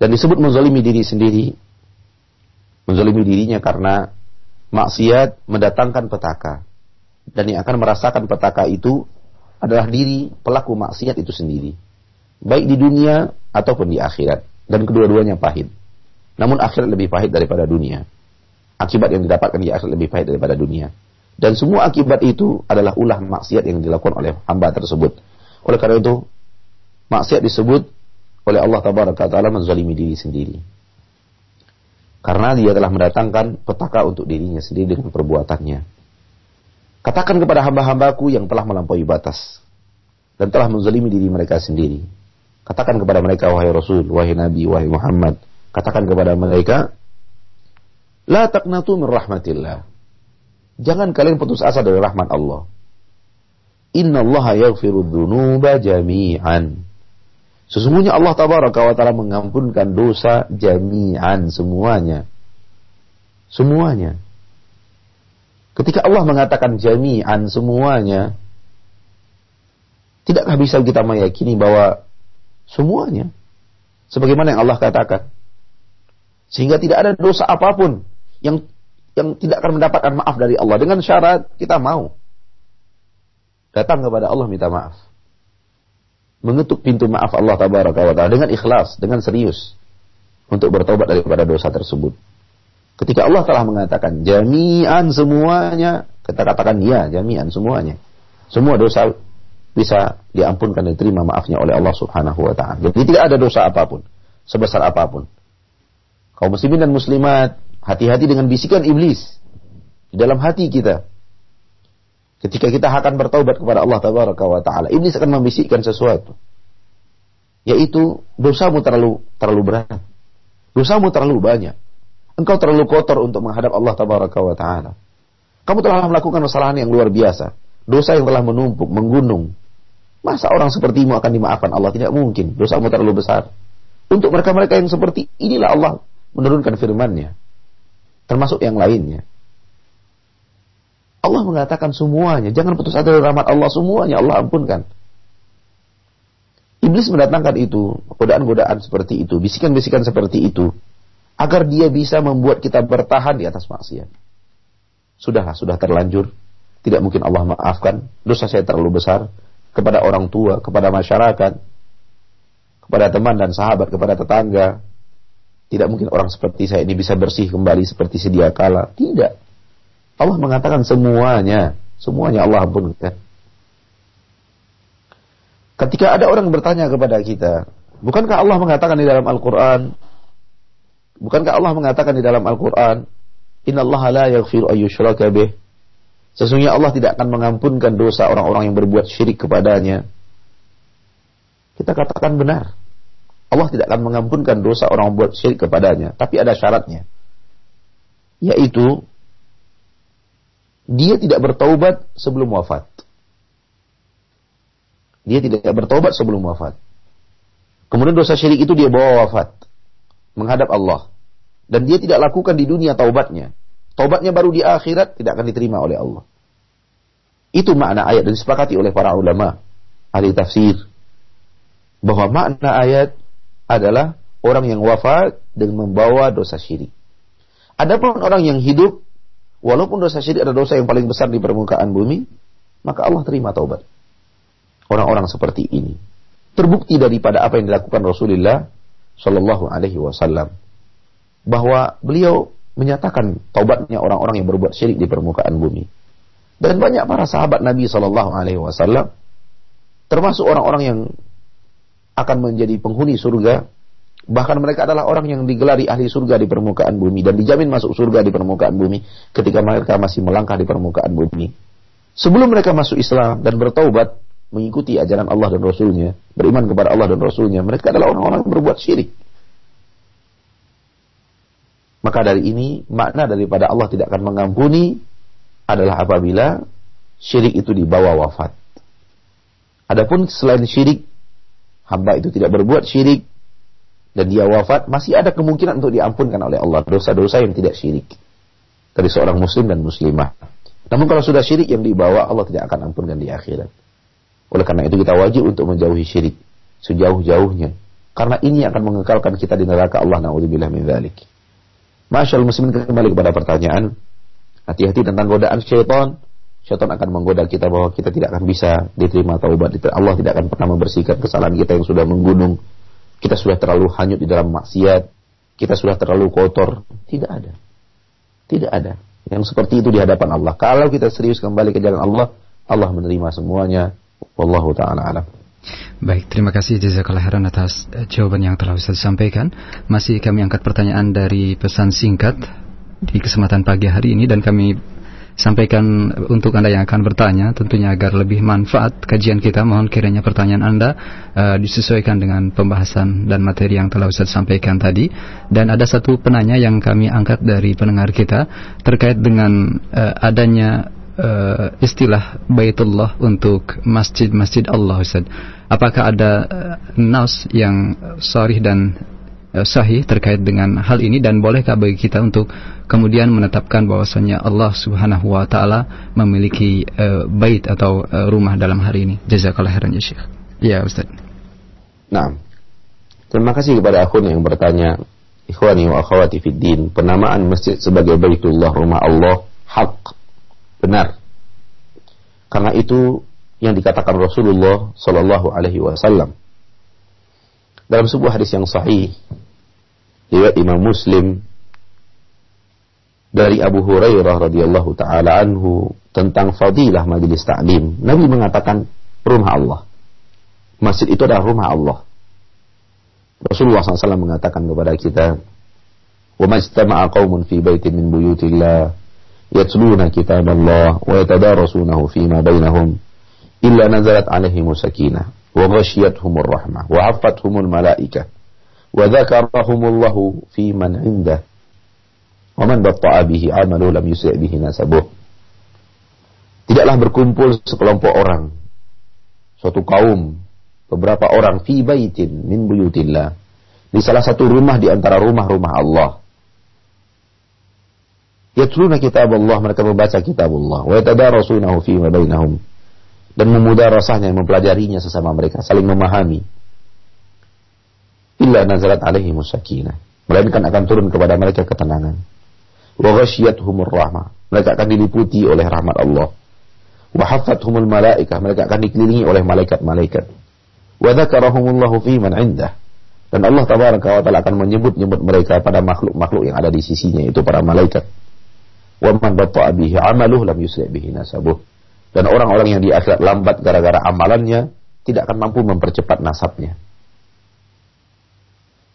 Dan disebut menzalimi diri sendiri. Menzalimi dirinya karena maksiat mendatangkan petaka. Dan yang akan merasakan petaka itu adalah diri pelaku maksiat itu sendiri. Baik di dunia ataupun di akhirat. Dan kedua-duanya pahit. Namun akhirat lebih pahit daripada dunia. Akibat yang didapatkan di akhirat lebih pahit daripada dunia. Dan semua akibat itu adalah ulah maksiat yang dilakukan oleh hamba tersebut. Oleh karena itu, maksiat disebut oleh Allah Taala menzalimi diri sendiri. Karena dia telah mendatangkan petaka untuk dirinya sendiri dengan perbuatannya. Katakan kepada hamba-hambaku yang telah melampaui batas dan telah menzalimi diri mereka sendiri. Katakan kepada mereka, wahai Rasul, wahai Nabi, wahai Muhammad. Katakan kepada mereka, La taqnatu min rahmatillah. Jangan kalian putus asa dari rahmat Allah. Inna Allah yaghfiru dhunuba jami'an. Sesungguhnya Allah tabaraka wa ta'ala mengampunkan dosa jami'an semuanya. Semuanya. Ketika Allah mengatakan jami'an semuanya, tidakkah bisa kita meyakini bahwa semuanya sebagaimana yang Allah katakan? Sehingga tidak ada dosa apa pun yang yang tidak akan mendapatkan maaf dari Allah dengan syarat kita mau datang kepada Allah minta maaf. Mengetuk pintu maaf Allah tabaraka wa taala dengan ikhlas, dengan serius untuk bertobat daripada dosa tersebut. Ketika Allah telah mengatakan jami'an semuanya, kita katakan ya, jami'an semuanya. Semua dosa bisa diampunkan dan diterima maafnya oleh Allah Subhanahu wa taala. Jadi tidak ada dosa apa pun, sebesar apa pun. Kaum muslimin dan muslimat Hati-hati dengan bisikan iblis di dalam hati kita. Ketika kita akan bertaubat kepada Allah Tabaraka wa taala, iblis akan membisikkan sesuatu. Yaitu dosamu terlalu terlalu berat. Dosamu terlalu banyak. Engkau terlalu kotor untuk menghadap Allah Tabaraka wa taala. Kamu telah melakukan kesalahan yang luar biasa. Dosa yang telah menumpuk, menggunung. Masa orang sepertimu akan dimaafkan Allah? Tidak mungkin. Dosamu terlalu besar. Untuk mereka-mereka yang seperti inilah Allah menurunkan firman-Nya termasuk yang lainnya. Allah mengatakan semuanya, jangan putus asa dari rahmat Allah semuanya Allah ampunkan. Iblis mendatangkan itu, godaan-godaan seperti itu, bisikan-bisikan seperti itu, agar dia bisa membuat kita bertahan di atas maksiat. Sudahlah, sudah terlanjur, tidak mungkin Allah maafkan, dosa saya terlalu besar, kepada orang tua, kepada masyarakat, kepada teman dan sahabat, kepada tetangga, tidak mungkin orang seperti saya ini bisa bersih kembali seperti sedia kala. Tidak. Allah mengatakan semuanya. Semuanya Allah ampunkan. Ketika ada orang bertanya kepada kita, bukankah Allah mengatakan di dalam Al-Quran, bukankah Allah mengatakan di dalam Al-Quran, Inna Allah la yaghfiru ayyushraka bih. Sesungguhnya Allah tidak akan mengampunkan dosa orang-orang yang berbuat syirik kepadanya. Kita katakan benar. Allah tidak akan mengampunkan dosa orang buat syirik kepadanya. Tapi ada syaratnya. Yaitu, dia tidak bertaubat sebelum wafat. Dia tidak bertaubat sebelum wafat. Kemudian dosa syirik itu dia bawa wafat. Menghadap Allah. Dan dia tidak lakukan di dunia taubatnya. Taubatnya baru di akhirat tidak akan diterima oleh Allah. Itu makna ayat dan disepakati oleh para ulama ahli tafsir bahwa makna ayat adalah orang yang wafat dan membawa dosa syirik. Adapun orang yang hidup, walaupun dosa syirik adalah dosa yang paling besar di permukaan bumi, maka Allah terima taubat. Orang-orang seperti ini terbukti daripada apa yang dilakukan Rasulullah Shallallahu Alaihi Wasallam bahwa beliau menyatakan taubatnya orang-orang yang berbuat syirik di permukaan bumi. Dan banyak para sahabat Nabi Shallallahu Alaihi Wasallam, termasuk orang-orang yang akan menjadi penghuni surga. Bahkan mereka adalah orang yang digelari ahli surga di permukaan bumi dan dijamin masuk surga di permukaan bumi ketika mereka masih melangkah di permukaan bumi. Sebelum mereka masuk Islam dan bertaubat mengikuti ajaran Allah dan Rasulnya, beriman kepada Allah dan Rasulnya, mereka adalah orang-orang yang berbuat syirik. Maka dari ini makna daripada Allah tidak akan mengampuni adalah apabila syirik itu dibawa wafat. Adapun selain syirik hamba itu tidak berbuat syirik dan dia wafat, masih ada kemungkinan untuk diampunkan oleh Allah dosa-dosa yang tidak syirik dari seorang muslim dan muslimah. Namun kalau sudah syirik yang dibawa, Allah tidak akan ampunkan di akhirat. Oleh karena itu kita wajib untuk menjauhi syirik sejauh-jauhnya. Karena ini akan mengekalkan kita di neraka Allah na'udzubillah min dzalik. Masyaallah muslimin kembali kepada pertanyaan. Hati-hati tentang godaan syaitan. Syaitan akan menggoda kita bahwa kita tidak akan bisa diterima taubat. Allah tidak akan pernah membersihkan kesalahan kita yang sudah menggunung. Kita sudah terlalu hanyut di dalam maksiat. Kita sudah terlalu kotor. Tidak ada. Tidak ada. Yang seperti itu di hadapan Allah. Kalau kita serius kembali ke jalan Allah, Allah menerima semuanya. Wallahu ta'ala alam. Baik, terima kasih Jazakallah khairan atas uh, jawaban yang telah saya sampaikan. Masih kami angkat pertanyaan dari pesan singkat di kesempatan pagi hari ini dan kami sampaikan untuk Anda yang akan bertanya tentunya agar lebih manfaat kajian kita mohon kiranya pertanyaan Anda uh, disesuaikan dengan pembahasan dan materi yang telah Ustaz sampaikan tadi dan ada satu penanya yang kami angkat dari pendengar kita terkait dengan uh, adanya uh, istilah Baitullah untuk masjid-masjid Allah Ustaz. Apakah ada uh, nas yang sahih dan sahih terkait dengan hal ini dan bolehkah bagi kita untuk kemudian menetapkan bahwasanya Allah Subhanahu wa taala memiliki uh, bait atau uh, rumah dalam hari ini. Jazakallah khairan ya Syekh. Ya Ustaz. Nah. Terima kasih kepada akun yang bertanya Ikhwani wa akhwati fid din, penamaan masjid sebagai Baitullah rumah Allah hak benar. Karena itu yang dikatakan Rasulullah Shallallahu Alaihi Wasallam dalam sebuah hadis yang sahih riwayat Imam Muslim dari Abu Hurairah radhiyallahu taala anhu tentang fadilah majelis taklim. Nabi mengatakan rumah Allah. Masjid itu adalah rumah Allah. Rasulullah SAW mengatakan kepada kita, "Wa majtama'a qaumun fi baitin min buyutillah يتلون كتاب الله ويتدارسونه فيما بينهم إلا نزلت عليهم السكينة وغشيتهم الرحمة وعفتهم الملائكة وذكرهم الله في من عنده. ومن tidaklah berkumpul sekelompok orang. Suatu kaum beberapa orang fi baitin min buyutillah. Di salah satu rumah di antara rumah-rumah Allah. Yatluna kitab Allah mereka membaca kitab Allah wa yatadarasunahu fi ma bainahum. Dan memudarasahnya mempelajarinya sesama mereka saling memahami. Illa nazalat alaihi musakinah. Melainkan akan turun kepada mereka ketenangan. Wa ghasyiyatuhumur rahmah. Mereka akan diliputi oleh rahmat Allah. Wa haffathumul malaikah. Mereka akan dikelilingi oleh malaikat-malaikat. Wa dzakarahumullahu fi man indah. Dan Allah tabaraka wa taala akan menyebut-nyebut mereka pada makhluk-makhluk yang ada di sisinya itu para malaikat. Wa man batta'a bihi amaluh lam yusri' bihi nasabuh. Dan orang-orang yang di akhirat lambat gara-gara amalannya tidak akan mampu mempercepat nasabnya.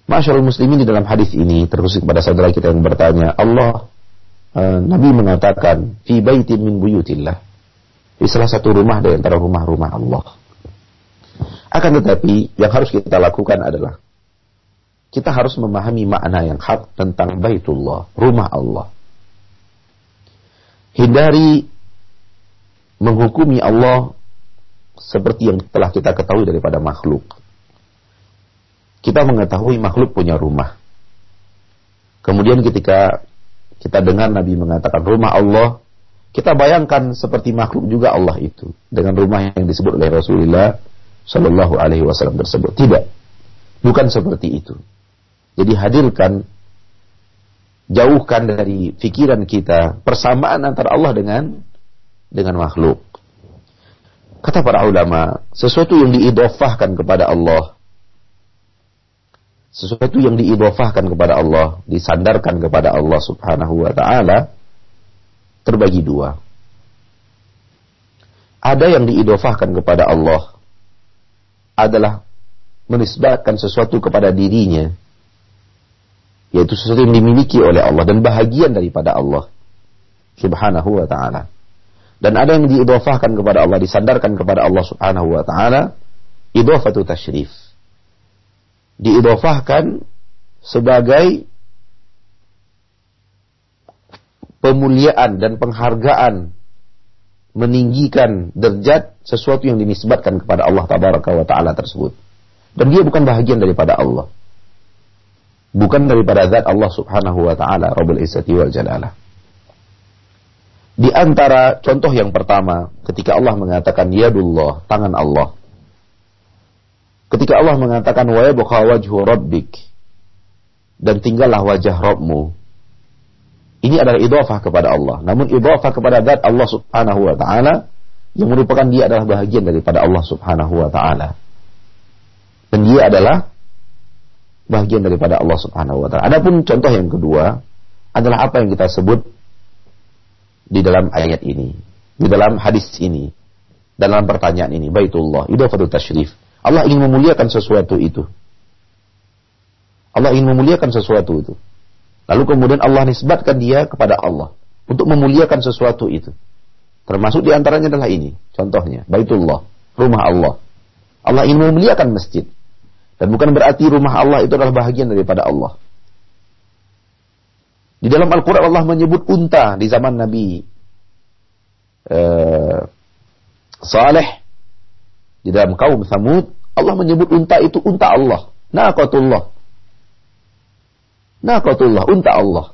Masyarul muslimin di dalam hadis ini terkhusus kepada saudara kita yang bertanya, Allah uh, Nabi mengatakan fi baitin min buyutillah. Di salah satu rumah dari antara rumah-rumah Allah. Akan tetapi yang harus kita lakukan adalah kita harus memahami makna yang hak tentang Baitullah, rumah Allah. Hindari menghukumi Allah seperti yang telah kita ketahui daripada makhluk. Kita mengetahui makhluk punya rumah. Kemudian ketika kita dengar Nabi mengatakan rumah Allah, kita bayangkan seperti makhluk juga Allah itu dengan rumah yang disebut oleh Rasulullah Shallallahu Alaihi Wasallam tersebut. Tidak, bukan seperti itu. Jadi hadirkan jauhkan dari pikiran kita persamaan antara Allah dengan dengan makhluk. Kata para ulama, sesuatu yang diidofahkan kepada Allah, sesuatu yang diidofahkan kepada Allah, disandarkan kepada Allah Subhanahu wa taala terbagi dua. Ada yang diidofahkan kepada Allah adalah menisbatkan sesuatu kepada dirinya yaitu sesuatu yang dimiliki oleh Allah dan bahagian daripada Allah subhanahu wa ta'ala dan ada yang diidofahkan kepada Allah disandarkan kepada Allah subhanahu wa ta'ala idofatu tashrif diidofahkan sebagai pemuliaan dan penghargaan meninggikan derajat sesuatu yang dinisbatkan kepada Allah tabaraka wa taala tersebut dan dia bukan bahagian daripada Allah bukan daripada zat Allah Subhanahu wa taala Rabbul Izzati wal Jalalah. Di antara contoh yang pertama, ketika Allah mengatakan yadullah, tangan Allah. Ketika Allah mengatakan wa yabqa wajhu rabbik dan tinggallah wajah Rabbmu. Ini adalah idhafah kepada Allah. Namun idhafah kepada zat Allah Subhanahu wa taala yang merupakan dia adalah bahagian daripada Allah Subhanahu wa taala. Dan dia adalah bahagian daripada Allah Subhanahu wa taala. Adapun contoh yang kedua adalah apa yang kita sebut di dalam ayat ini, di dalam hadis ini, dalam pertanyaan ini, Baitullah, idhafatul tasyrif. Allah ingin memuliakan sesuatu itu. Allah ingin memuliakan sesuatu itu. Lalu kemudian Allah nisbatkan dia kepada Allah untuk memuliakan sesuatu itu. Termasuk di antaranya adalah ini, contohnya, Baitullah, rumah Allah. Allah ingin memuliakan masjid. Dan bukan berarti rumah Allah itu adalah bahagian daripada Allah. Di dalam Al-Quran Allah menyebut unta di zaman Nabi uh, Saleh. Di dalam kaum Samud, Allah menyebut unta itu unta Allah. Naqatullah. Naqatullah, unta Allah.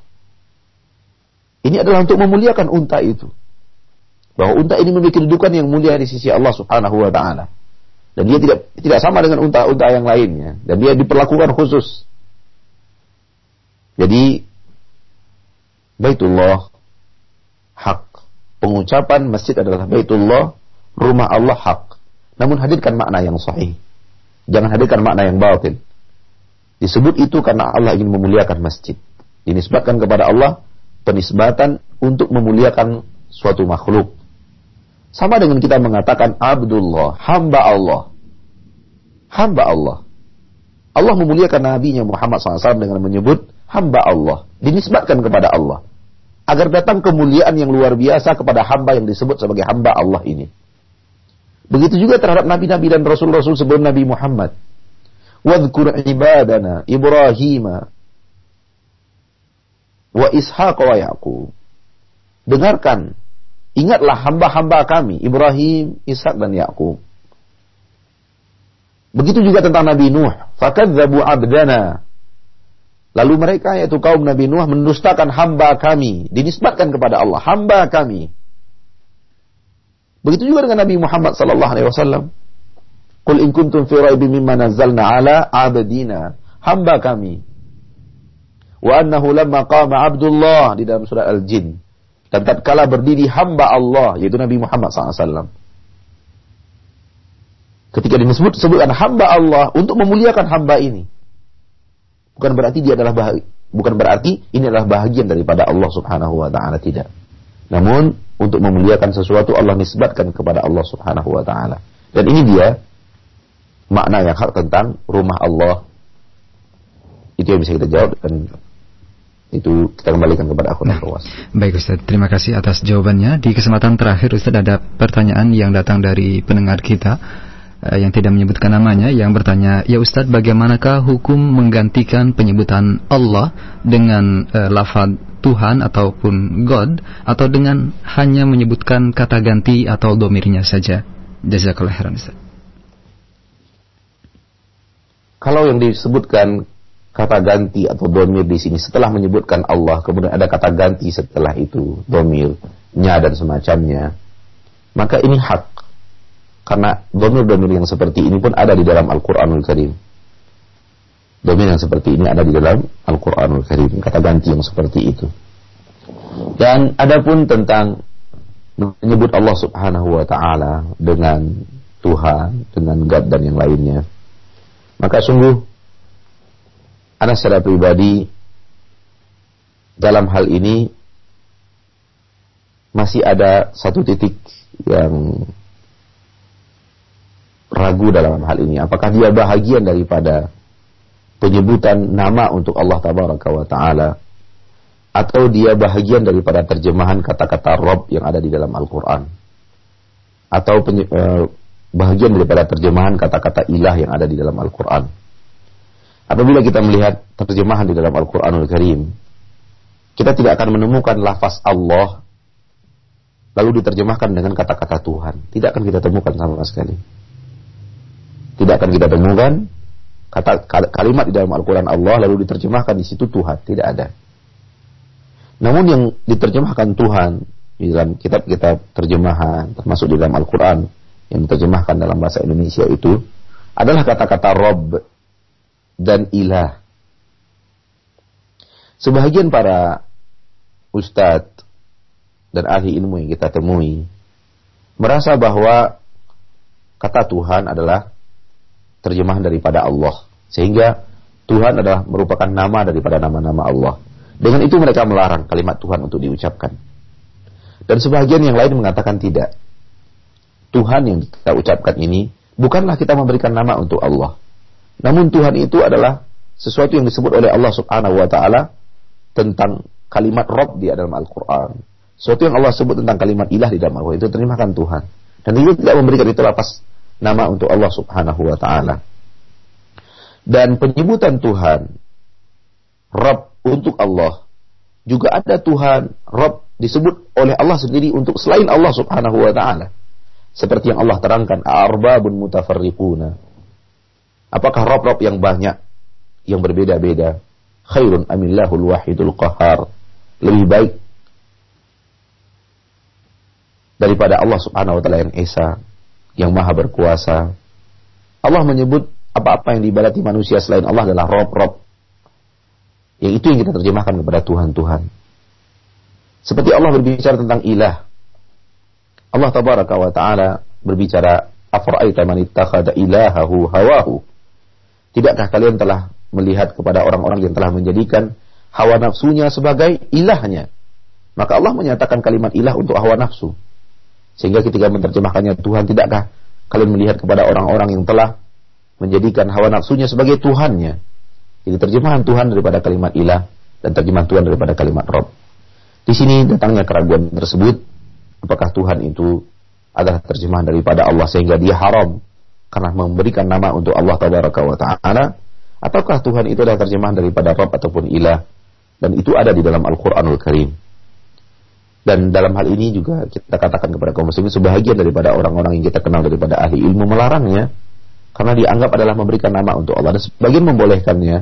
Ini adalah untuk memuliakan unta itu. Bahwa unta ini memiliki kedudukan yang mulia di sisi Allah Subhanahu wa taala. Dan dia tidak tidak sama dengan unta-unta yang lainnya dan dia diperlakukan khusus. Jadi Baitullah hak. Pengucapan masjid adalah Baitullah, rumah Allah hak. Namun hadirkan makna yang sahih. Jangan hadirkan makna yang batin. Disebut itu karena Allah ingin memuliakan masjid. Dinisbatkan kepada Allah penisbatan untuk memuliakan suatu makhluk. Sama dengan kita mengatakan Abdullah, hamba Allah. Hamba Allah. Allah memuliakan nabinya Muhammad SAW dengan menyebut hamba Allah. Dinisbatkan kepada Allah agar datang kemuliaan yang luar biasa kepada hamba yang disebut sebagai hamba Allah ini. Begitu juga terhadap nabi-nabi dan rasul-rasul sebelum Nabi Muhammad. Wadhkur ibadana Ibrahim wa Ishaq wa Yaqub. Dengarkan, ingatlah hamba-hamba kami Ibrahim, Ishak dan Yakub. Begitu juga tentang Nabi Nuh. Fakadzabu abdana Lalu mereka yaitu kaum Nabi Nuh mendustakan hamba kami, dinisbatkan kepada Allah, hamba kami. Begitu juga dengan Nabi Muhammad sallallahu alaihi wasallam. Qul in kuntum fi raibin mimma nazzalna ala abdina, hamba kami. Wa annahu lamma qama Abdullah di dalam surah Al-Jin. Dan tatkala berdiri hamba Allah yaitu Nabi Muhammad SAW. Ketika disebut sebutkan hamba Allah untuk memuliakan hamba ini. Bukan berarti dia adalah bahagia, bukan berarti ini adalah bahagian daripada Allah Subhanahu wa taala tidak. Namun untuk memuliakan sesuatu Allah nisbatkan kepada Allah Subhanahu wa taala. Dan ini dia makna yang hak tentang rumah Allah. Itu yang bisa kita jawab dan itu kita kembalikan kepada aku nah, Baik Ustaz, terima kasih atas jawabannya. Di kesempatan terakhir Ustaz ada pertanyaan yang datang dari pendengar kita yang tidak menyebutkan namanya yang bertanya, "Ya Ustadz, bagaimanakah hukum menggantikan penyebutan Allah dengan uh, lafaz Tuhan ataupun God atau dengan hanya menyebutkan kata ganti atau domirnya saja?" Jazakallah khairan Ustaz. Kalau yang disebutkan kata ganti atau domir di sini setelah menyebutkan Allah, kemudian ada kata ganti setelah itu, domirnya dan semacamnya, maka ini hak karena domir-domir yang seperti ini pun ada di dalam Al-Quranul Karim. Domir yang seperti ini ada di dalam Al-Quranul Karim. Kata ganti yang seperti itu. Dan adapun tentang menyebut Allah Subhanahu wa taala dengan Tuhan, dengan God dan yang lainnya. Maka sungguh Anak secara pribadi dalam hal ini masih ada satu titik yang ragu dalam hal ini. Apakah dia bahagian daripada penyebutan nama untuk Allah Tabaraka wa Ta'ala atau dia bahagian daripada terjemahan kata-kata Rob yang ada di dalam Al-Quran atau eh, bahagian daripada terjemahan kata-kata ilah yang ada di dalam Al-Quran. Apabila kita melihat terjemahan di dalam Al-Quranul Karim, kita tidak akan menemukan lafaz Allah lalu diterjemahkan dengan kata-kata Tuhan. Tidak akan kita temukan sama sekali tidak akan kita temukan kata kalimat di dalam Al-Quran Allah lalu diterjemahkan di situ Tuhan tidak ada. Namun yang diterjemahkan Tuhan di dalam kitab-kitab terjemahan termasuk di dalam Al-Qur'an yang diterjemahkan dalam bahasa Indonesia itu adalah kata-kata Rob dan Ilah. Sebahagian para ustadz dan ahli ilmu yang kita temui merasa bahwa kata Tuhan adalah terjemahan daripada Allah. Sehingga Tuhan adalah merupakan nama daripada nama-nama Allah. Dengan itu mereka melarang kalimat Tuhan untuk diucapkan. Dan sebagian yang lain mengatakan tidak. Tuhan yang kita ucapkan ini bukanlah kita memberikan nama untuk Allah. Namun Tuhan itu adalah sesuatu yang disebut oleh Allah Subhanahu wa taala tentang kalimat Rob di dalam Al-Qur'an. Sesuatu yang Allah sebut tentang kalimat ilah di dalam Al-Qur'an itu terimakan Tuhan. Dan itu tidak memberikan itu lapas nama untuk Allah Subhanahu wa taala. Dan penyebutan Tuhan Rob untuk Allah juga ada Tuhan Rob disebut oleh Allah sendiri untuk selain Allah Subhanahu wa taala. Seperti yang Allah terangkan, arbabun mutafarriquna. Apakah rob-rob yang banyak, yang berbeda-beda, khairun amillahul wahidul qahar, lebih baik daripada Allah Subhanahu wa taala yang esa, yang maha berkuasa. Allah menyebut apa-apa yang diibadati manusia selain Allah adalah rob-rob. Yang itu yang kita terjemahkan kepada Tuhan-Tuhan. Seperti Allah berbicara tentang ilah. Allah tabaraka wa taala berbicara afara'aita man ittakhadha ilahahu hawahu. Tidakkah kalian telah melihat kepada orang-orang yang telah menjadikan hawa nafsunya sebagai ilahnya? Maka Allah menyatakan kalimat ilah untuk hawa nafsu. Sehingga ketika menerjemahkannya Tuhan, tidakkah kalian melihat kepada orang-orang yang telah menjadikan hawa nafsunya sebagai Tuhannya? Jadi terjemahan Tuhan daripada kalimat ilah dan terjemahan Tuhan daripada kalimat Rob. Di sini datangnya keraguan tersebut apakah Tuhan itu adalah terjemahan daripada Allah sehingga dia haram karena memberikan nama untuk Allah tabaraka wa taala ataukah Tuhan itu adalah terjemahan daripada Rabb ataupun ilah dan itu ada di dalam Al-Qur'anul Karim. Dan dalam hal ini juga kita katakan kepada kaum muslimin sebahagian daripada orang-orang yang kita kenal daripada ahli ilmu melarangnya karena dianggap adalah memberikan nama untuk Allah. Dan sebagian membolehkannya.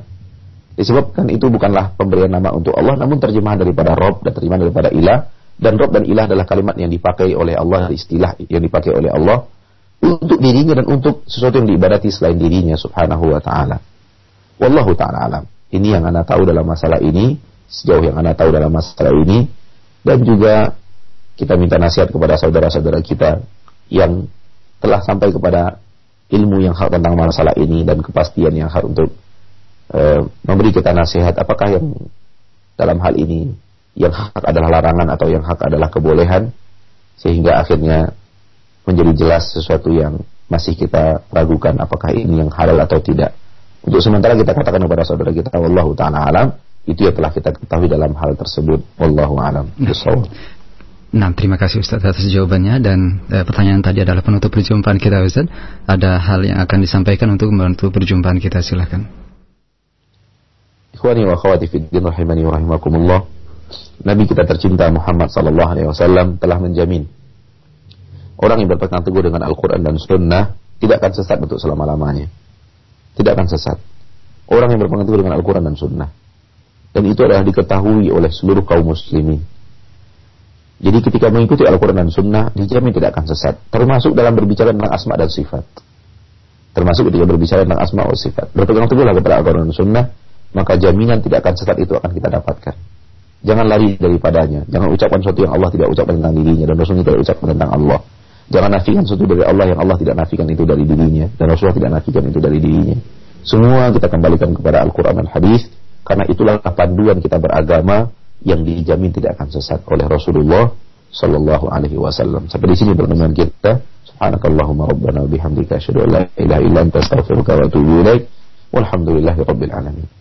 Disebabkan itu bukanlah pemberian nama untuk Allah namun terjemahan daripada Rob dan terjemahan daripada ilah. Dan Rob dan ilah adalah kalimat yang dipakai oleh Allah, istilah yang dipakai oleh Allah untuk dirinya dan untuk sesuatu yang diibadati selain dirinya subhanahu wa ta'ala. Wallahu ta'ala alam. Ini yang anda tahu dalam masalah ini, sejauh yang anda tahu dalam masalah ini, dan juga kita minta nasihat kepada saudara-saudara kita yang telah sampai kepada ilmu yang hak tentang masalah ini dan kepastian yang hak untuk uh, memberi kita nasihat. Apakah yang dalam hal ini yang hak adalah larangan atau yang hak adalah kebolehan? Sehingga akhirnya menjadi jelas sesuatu yang masih kita ragukan apakah ini yang halal atau tidak. Untuk sementara kita katakan kepada saudara kita wallahu taala alam itu yang telah kita ketahui dalam hal tersebut wallahu alam. Nah, terima kasih Ustaz atas jawabannya dan eh, pertanyaan tadi adalah penutup perjumpaan kita Ustaz. Ada hal yang akan disampaikan untuk membantu perjumpaan kita silakan. Ikhwani wa akhwati fid din rahimani wa rahimakumullah. Nabi kita tercinta Muhammad sallallahu alaihi wasallam telah menjamin orang yang berpegang teguh dengan Al-Qur'an dan Sunnah tidak akan sesat untuk selama-lamanya. Tidak akan sesat. Orang yang berpegang teguh dengan Al-Qur'an dan Sunnah. Dan itu adalah diketahui oleh seluruh kaum muslimin. Jadi ketika mengikuti Al-Quran dan Sunnah, dijamin tidak akan sesat. Termasuk dalam berbicara tentang asma dan sifat. Termasuk ketika berbicara tentang asma dan sifat. Berpegang teguhlah kepada Al-Quran dan Sunnah, maka jaminan tidak akan sesat itu akan kita dapatkan. Jangan lari daripadanya. Jangan ucapkan sesuatu yang Allah tidak ucapkan tentang dirinya dan Rasulnya tidak ucapkan tentang Allah. Jangan nafikan sesuatu dari Allah yang Allah tidak nafikan itu dari dirinya dan Rasulullah tidak nafikan itu dari dirinya. Semua kita kembalikan kepada Al-Quran dan Hadis karena itulah panduan kita beragama yang dijamin tidak akan sesat oleh Rasulullah Sallallahu Alaihi Wasallam. Sampai di sini pertemuan kita. Subhanakallahumma rabbana bihamdika asyhadu an la ilaha illa anta astaghfiruka wa atubu ilaik. Walhamdulillahi rabbil alamin.